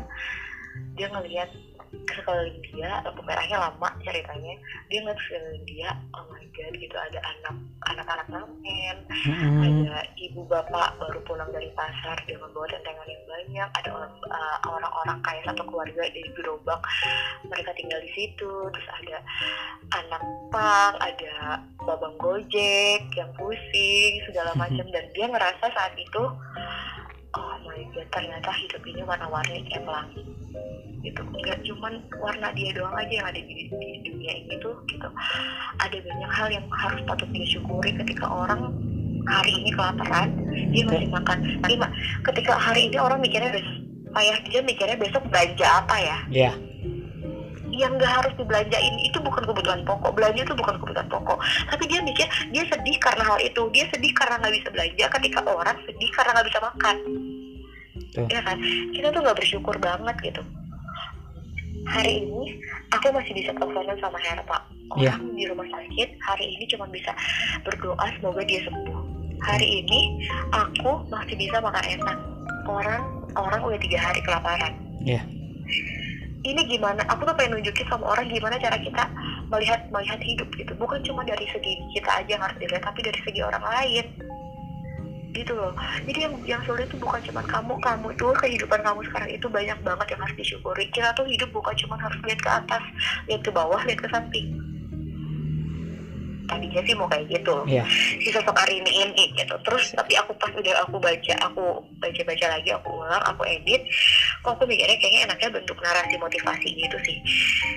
dia ngelihat sekeliling dia lampu merahnya lama ceritanya. Dia ngeliat sekeliling dia oh my god gitu ada anak anak-anak ngamen. Mm-mm. ada ibu bapak baru pulang dari pasar dia membawa tentengan yang banyak. Ada orang uh, orang-orang kaya satu keluarga di gerobak. Mereka tinggal di situ. Terus ada anak pang ada babang gojek yang pusing segala macam. Dan dia ngerasa saat itu oh my god ternyata hidup ini warna-warni kayak pelangi. Gitu. Nggak cuman warna dia doang aja yang ada di, di dunia ini tuh gitu. Ada banyak hal yang harus patut dia syukuri ketika orang hari ini kelaparan dia masih makan. Tapi ketika hari ini orang mikirnya besok ayah dia mikirnya besok belanja apa ya? Ya yang nggak harus dibelanjain itu bukan kebutuhan pokok. Belanja itu bukan kebutuhan pokok. Tapi dia mikir dia sedih karena hal itu. Dia sedih karena nggak bisa belanja ketika orang sedih karena nggak bisa makan. Tuh. ya kan? Kita tuh nggak bersyukur banget gitu. Hari ini aku masih bisa teleponan sama Herpa. Iya. orang di rumah sakit hari ini cuma bisa berdoa semoga dia sembuh. Hari ini aku masih bisa makan enak. Orang orang udah tiga hari kelaparan. Iya. Ini gimana aku tuh pengen nunjukin sama orang gimana cara kita melihat melihat hidup gitu. Bukan cuma dari segi kita aja yang harus dilihat tapi dari segi orang lain. Gitu loh. Jadi yang yang sulit itu bukan cuma kamu kamu itu kehidupan kamu sekarang itu banyak banget yang harus disyukuri. Kita tuh hidup bukan cuma harus lihat ke atas lihat ke bawah lihat ke samping tadinya sih mau kayak gitu Iya. si sosok Arini ini gitu terus tapi aku pas udah aku baca aku baca baca lagi aku ulang aku edit kok aku mikirnya kayaknya enaknya bentuk narasi motivasi gitu sih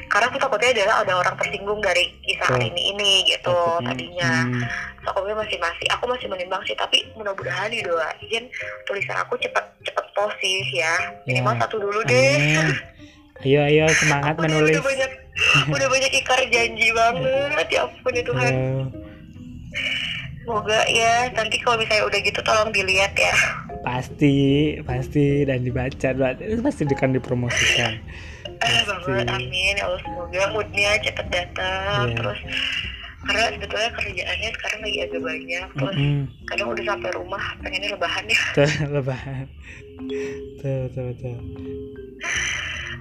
karena aku takutnya adalah ada orang tersinggung dari kisah Betul. Arini ini gitu Takutnya, tadinya hmm, so, aku masih masih aku masih menimbang sih tapi mudah-mudahan didoain tulisan aku cepet cepet posis ya minimal Ya. satu dulu deh amin. [laughs] Ayo ayo semangat udah, menulis. udah banyak udah banyak ikar janji banget ya ampun ya Tuhan Eh, Semoga ya nanti kalau misalnya udah gitu tolong dilihat ya. pasti pasti dan dibaca itu pasti akan dipromosikan. [laughs] Pasti. banget amin ya Allah semoga moodnya cepet datang Iya. terus karena sebetulnya kerjaannya sekarang lagi agak banyak terus Mm-mm. kadang udah sampai rumah pengennya lebahan ya Tuh [laughs] lebahan. Tuh tuh tuh.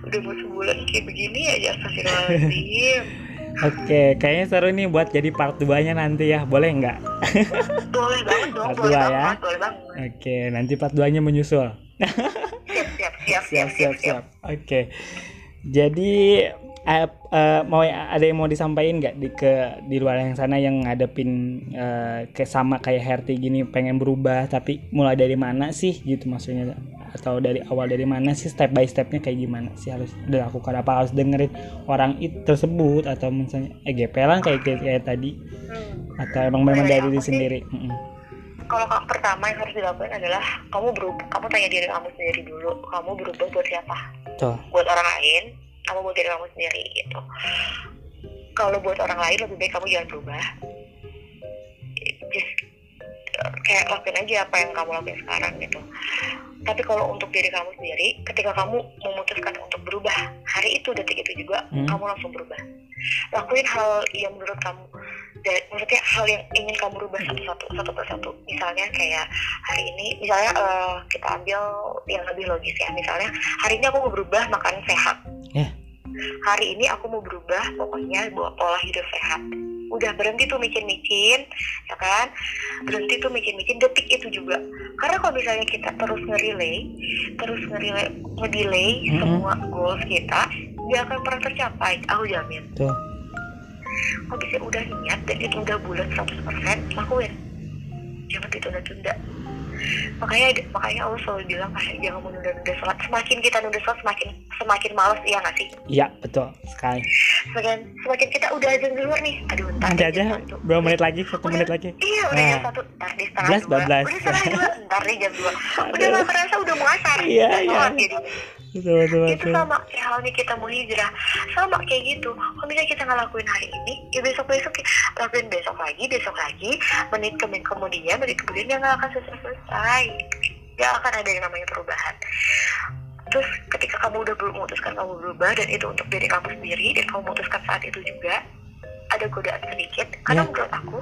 Udah mau sebulan kayak begini aja astagfirullahaladzim [laughs] Oke, kayaknya seru nih buat jadi part 2-nya nanti ya. Boleh nggak? [laughs] boleh banget dong Part boleh dua banget ya. boleh banget Oke, nanti part 2-nya menyusul. siap siap siap siap siap siap oke jadi eh, eh, mau ada yang mau disampaikan nggak di ke di luar yang sana yang ngadepin eh, kayak sama kayak Herti gini pengen berubah tapi mulai dari mana sih gitu maksudnya atau dari awal dari mana sih step by stepnya kayak gimana sih harus dilakukan? Apa harus dengerin orang itu tersebut? Atau misalnya eh gepelan kayak kayak, kayak tadi. Hmm. atau emang memang Dari diri sendiri? Mm-mm. kalau ka- pertama yang harus dilakukan adalah kamu berubah kamu tanya diri kamu sendiri dulu. Kamu berubah buat siapa? Tuh. Buat orang lain kamu buat diri kamu sendiri gitu. Kalau buat orang lain lebih baik kamu jangan berubah. Just kayak lakuin aja apa yang kamu lakuin sekarang gitu tapi kalau untuk diri kamu sendiri ketika kamu memutuskan untuk berubah hari itu detik itu juga Hmm. kamu langsung berubah. Lakuin hal yang menurut kamu dan maksudnya hal yang ingin kamu rubah satu-satu satu persatu. Misalnya kayak hari ini misalnya eh, kita ambil yang lebih logis ya. Misalnya hari ini aku mau berubah makan sehat. Ya. hari ini aku mau berubah pokoknya buat pola hidup sehat udah berhenti tuh micin-micin ya kan? Berhenti tuh micin-micin detik itu juga. Karena kalau misalnya kita terus nge-relay terus nge-relay nge-delay Mhm. semua goals kita dia akan pernah tercapai aku jamin. Tuh kalau bisa udah niat dan itu udah bulat 100% lakuin. Jangan ditunda-tunda makanya makanya Allah selalu bilang kayak jangan menunda-nunda sholat. Semakin kita nunda sholat semakin semakin malas iya nggak sih? Iya betul sekali. Semakin semakin kita udah azan di luar nih. Aduh ntar nanti aja jam dua menit lagi? Satu Udah- menit lagi? Iya udah jam Nah. satu. Ntar di setengah dua. udah setengah dua. Ntar di jam dua. [laughs] Udah nggak kerasa udah mau asar. Iya, iya. Itu sama kayak halnya kita mau hijrah. Sama kayak gitu. Kalau misalnya kita ngelakuin hari ini ya besok besok lakuin besok lagi besok lagi. Menit kemudian kemudian menit kemudian yang nggak akan selesai selesai nggak akan ada yang namanya perubahan. Terus ketika kamu udah memutuskan kamu berubah dan itu untuk diri kamu sendiri dan kamu memutuskan saat itu juga ada godaan sedikit karena Ya. menurut aku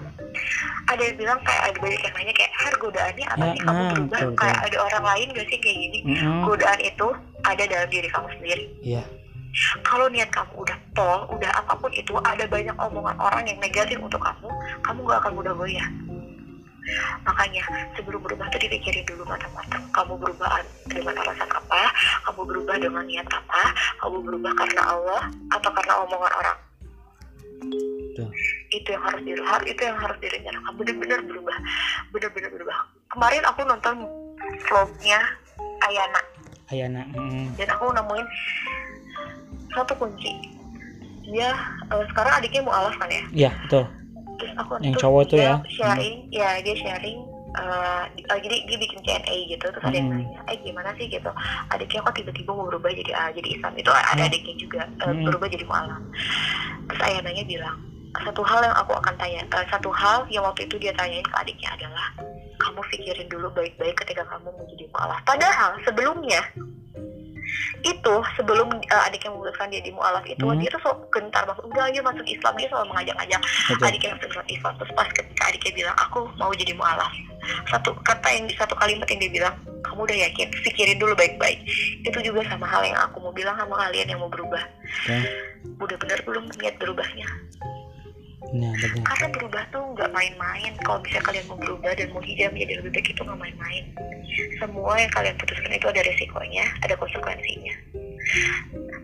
ada yang bilang kayak ada banyak yang nanya kayak har godaannya apa Ya, sih kamu nah, berubah betul, kayak betul. ada orang lain gak sih kayak gini Mm-mm. godaan itu ada dalam diri kamu sendiri iya kalau niat kamu udah pol, udah apa pun itu, ada banyak omongan orang yang negatif untuk kamu, kamu gak akan mudah goyah. Makanya sebelum berubah tuh dipikirin dulu matang-matang. Kamu berubah dengan alasan apa? Kamu berubah dengan niat apa? Kamu berubah karena Allah atau karena omongan orang? Tuh. Itu yang harus direhat, itu yang harus direncanakan. Bener-bener berubah, bener-bener berubah. Kemarin aku nonton vlognya Ayana Ayana mm. dan aku nemuin satu kunci dia eh, sekarang adiknya mau alas kan ya iya betul terus aku Yang cowok tuh dia ya? sharing ya dia sharing eh, eh, jadi dia bikin Q&A gitu terus ada yang Hmm. nanya eh gimana sih gitu adiknya kok tiba-tiba mau berubah jadi A jadi Islam itu ada Hmm. adiknya juga eh, Hmm. berubah jadi mualaf terus ayahnya bilang satu hal yang aku akan tanya eh, satu hal yang waktu itu dia tanyain ke adiknya adalah kamu pikirin dulu baik-baik ketika kamu menjadi mualaf padahal sebelumnya itu sebelum eh, adiknya memutuskan dia di mualaf itu Hmm. dia tuh sok gentar masuk enggak ayo masuk Islam dia selalu mengajak-ngajak Betul. adiknya masuk Islam. Terus pas ketika adiknya bilang aku mau jadi mualaf. Satu kata yang di satu kalimat yang dia bilang kamu udah yakin? Pikirin dulu baik-baik. Itu juga sama hal yang aku mau bilang sama kalian yang mau berubah. Oke. udah benar belum niat berubahnya Nah, betul. karena berubah tuh nggak main-main. Kalau misalnya kalian mau berubah dan mau hijab menjadi lebih baik itu nggak main-main. Semua yang kalian putuskan itu ada resikonya ada konsekuensinya.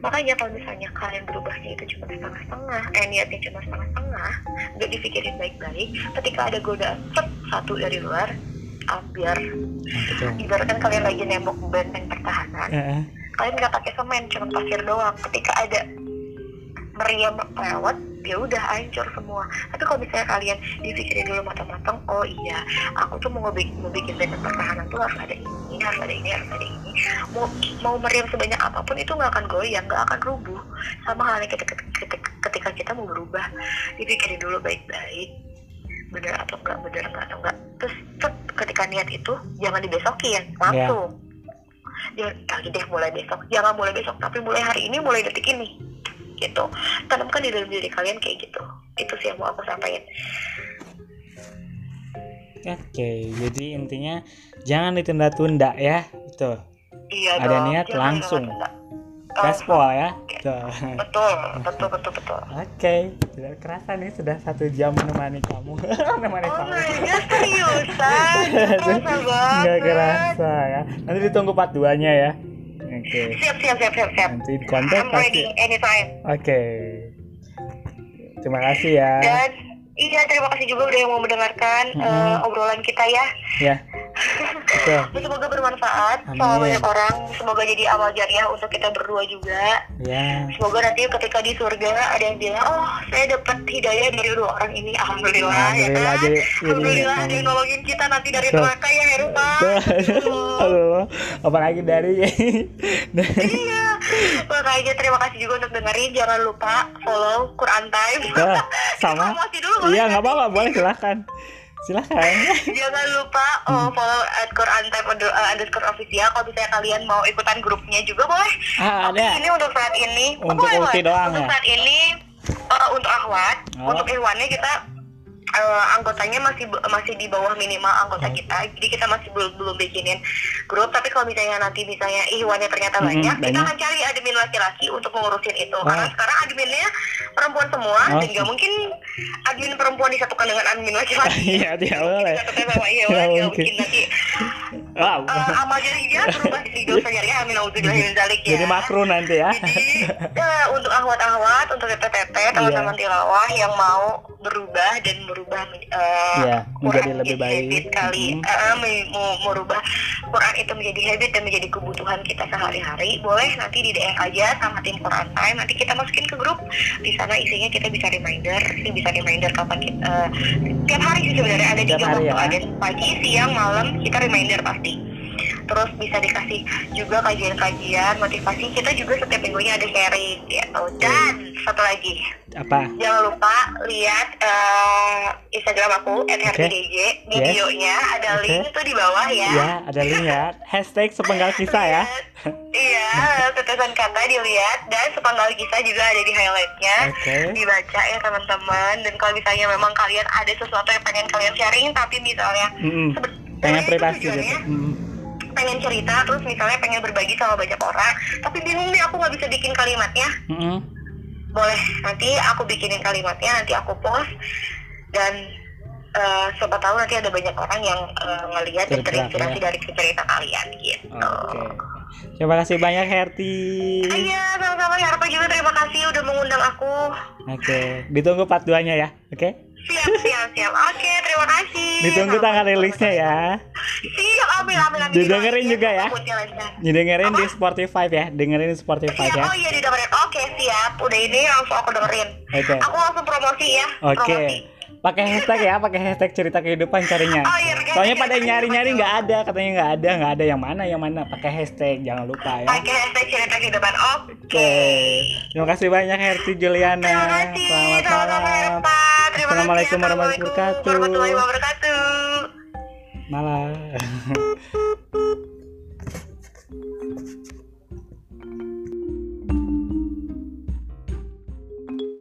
Makanya kalau misalnya kalian berubahnya itu cuma setengah-setengah eh niatnya cuma setengah-setengah nggak dipikirin baik-baik ketika ada godaan satu dari luar biar Nah, betul. ibaratkan kalian lagi nembok benteng pertahanan kalian nggak pakai semen cuma pasir doang. Ketika ada meriam lewat ya udah hancur semua. Tapi kalau misalnya kalian dipikirin dulu matang-matang oh iya aku tuh mau ngebikin, mau bikin benteng pertahanan tuh harus ada ini harus ada ini harus ada ini. Mau mau meriam sebanyak apa pun itu nggak akan goyang nggak akan rubuh. Sama halnya ketika, ketika, ketika kita mau berubah dipikirin dulu baik-baik. Bener atau enggak bener enggak atau enggak terus cet, ketika niat itu jangan dibesokin langsung. Jangan kali deh mulai besok. Jangan mulai besok tapi mulai hari ini mulai detik ini gitu tanamkan di dalam diri kalian kayak gitu itu sih yang mau aku sampaikan Oke, jadi intinya jangan ditunda-tunda ya. Itu. iya Ada dong, niat langsung. Gaspol ya. Tuh. betul betul betul betul Oke, tidak kerasa nih sudah satu jam menemani kamu. [laughs] menemani oh kamu. my god seriusan [laughs] kerasa banget Nggak kerasa ya. Nanti ditunggu part 2-nya ya. Oke. siap siap siap siap siap Nanti kontak I'm pasti. ready anytime Oke. Terima kasih ya. dan iya terima kasih juga udah yang mau mendengarkan Mm-mm. eh, obrolan kita ya Ya. Betul. [laughs] semoga bermanfaat Amin. sama banyak orang semoga jadi amal jariah untuk kita berdua juga Ya. semoga nanti ketika di surga ada yang bilang oh saya dapat hidayah dari dua orang ini alhamdulillah, ya Alhamdulillah, kan jadi- alhamdulillah ada yang nolongin kita nanti dari Betul. neraka ya Herupa Aduh, apalagi dari [laughs] iya makanya terima kasih juga untuk dengerin jangan lupa follow Quran Time Nah, [laughs] sama. Promosi dulu Iya, nggak apa-apa, boleh silahkan. Silahkan. [laughs] Jangan lupa oh, follow at Quran Time uh, underscore official Kalau misalnya kalian mau ikutan grupnya juga boleh Ah, Tapi ada. ini untuk saat ini oh, Untuk boleh, ulti boleh. doang Untuk ya? saat ini uh, Untuk Ahwat Oh. Untuk Ikhwannya kita uh, Anggotanya masih masih di bawah minimal anggota Oh. kita Jadi kita masih belum belum bikinin grup Tapi kalau misalnya nanti misalnya Ikhwannya ternyata Mm-mm, banyak Kita banyak. akan cari admin laki-laki untuk mengurusin itu Oh. Karena sekarang adminnya perempuan semua Oh. Dan nggak mungkin admin perempuan disatukan dengan admin laki-laki [laughs] Iya, tidak boleh. Disatukan sama Ikhwan [laughs] Nggak nggak mungkin. nanti Wow. uh, amal jariah berubah jadi dosa jariah amin auzubillahi min dzalik ya Jadi makro nanti ya. jadi ya, untuk ahwat-ahwat untuk teteh-teteh teman-teman tilawah yang mau berubah dan merubah uh, Iya, menjadi Quran lebih baik. habit kali Mhm. Eh, me- mau merubah Quran itu menjadi habit dan menjadi kebutuhan kita sehari-hari boleh nanti di DM aja sama tim Quran Time nanti kita masukin ke grup di sana isinya kita bisa reminder sih bisa reminder kapan kita eh, tiap hari sih sebenarnya ada tiga waktu ya? ada pagi siang malam kita reminder pasti terus bisa dikasih juga kajian-kajian motivasi kita juga setiap minggunya ada sharing gitu dan satu lagi Apa? jangan lupa lihat eh, Instagram aku @herdidj di Yes. bio-nya ada Oke. link tuh di bawah ya Ya, ada link ya. Hashtag sepenggal kisah ya. iya tetesan kata dilihat dan sepenggal kisah juga ada di highlightnya Oke. dibaca ya teman-teman dan kalau misalnya memang kalian ada sesuatu yang pengen kalian sharing tapi misalnya Mm-mm. sebe- Pengen itu privasi gitu. tujuannya Mm. Pengen cerita terus misalnya pengen berbagi sama banyak orang tapi bingung nih aku nggak bisa bikin kalimatnya Mm-mm. boleh nanti aku bikinin kalimatnya nanti aku post dan eh, siapa tahu nanti ada banyak orang yang eh, ngelihat dan terinspirasi ya. dari cerita kalian gitu. Oke. Terima kasih banyak Herti. Iya, sama-sama ya. Harpa juga terima kasih udah mengundang aku. Oke, ditunggu part 2-nya ya. Oke. Siap, siap, siap. Oke, terima kasih. Ditunggu tanggal rilisnya ya. Siap, amin, amin, amin. Didengerin juga ya. Didengerin di? Spotify ya. Dengerin di Spotify Siap, ya. oh iya didengerin. Oke, siap. Udah ini langsung aku dengerin. Oke. Aku langsung promosi ya. Oke. Pakai hashtag ya pakai hashtag cerita kehidupan carinya. Oh, iya, pakai soalnya hashtag pada nyari nyari nggak ada katanya nggak ada nggak ada yang mana yang mana. Pakai hashtag jangan lupa ya. Pakai hashtag cerita kehidupan oke. Oke. Terima kasih banyak Herti Juliana. Terima kasih selamat malam. Terima kasih. Assalamualaikum warahmatullahi Assalamualaikum warahmatullahi wabarakatuh. Malam [laughs]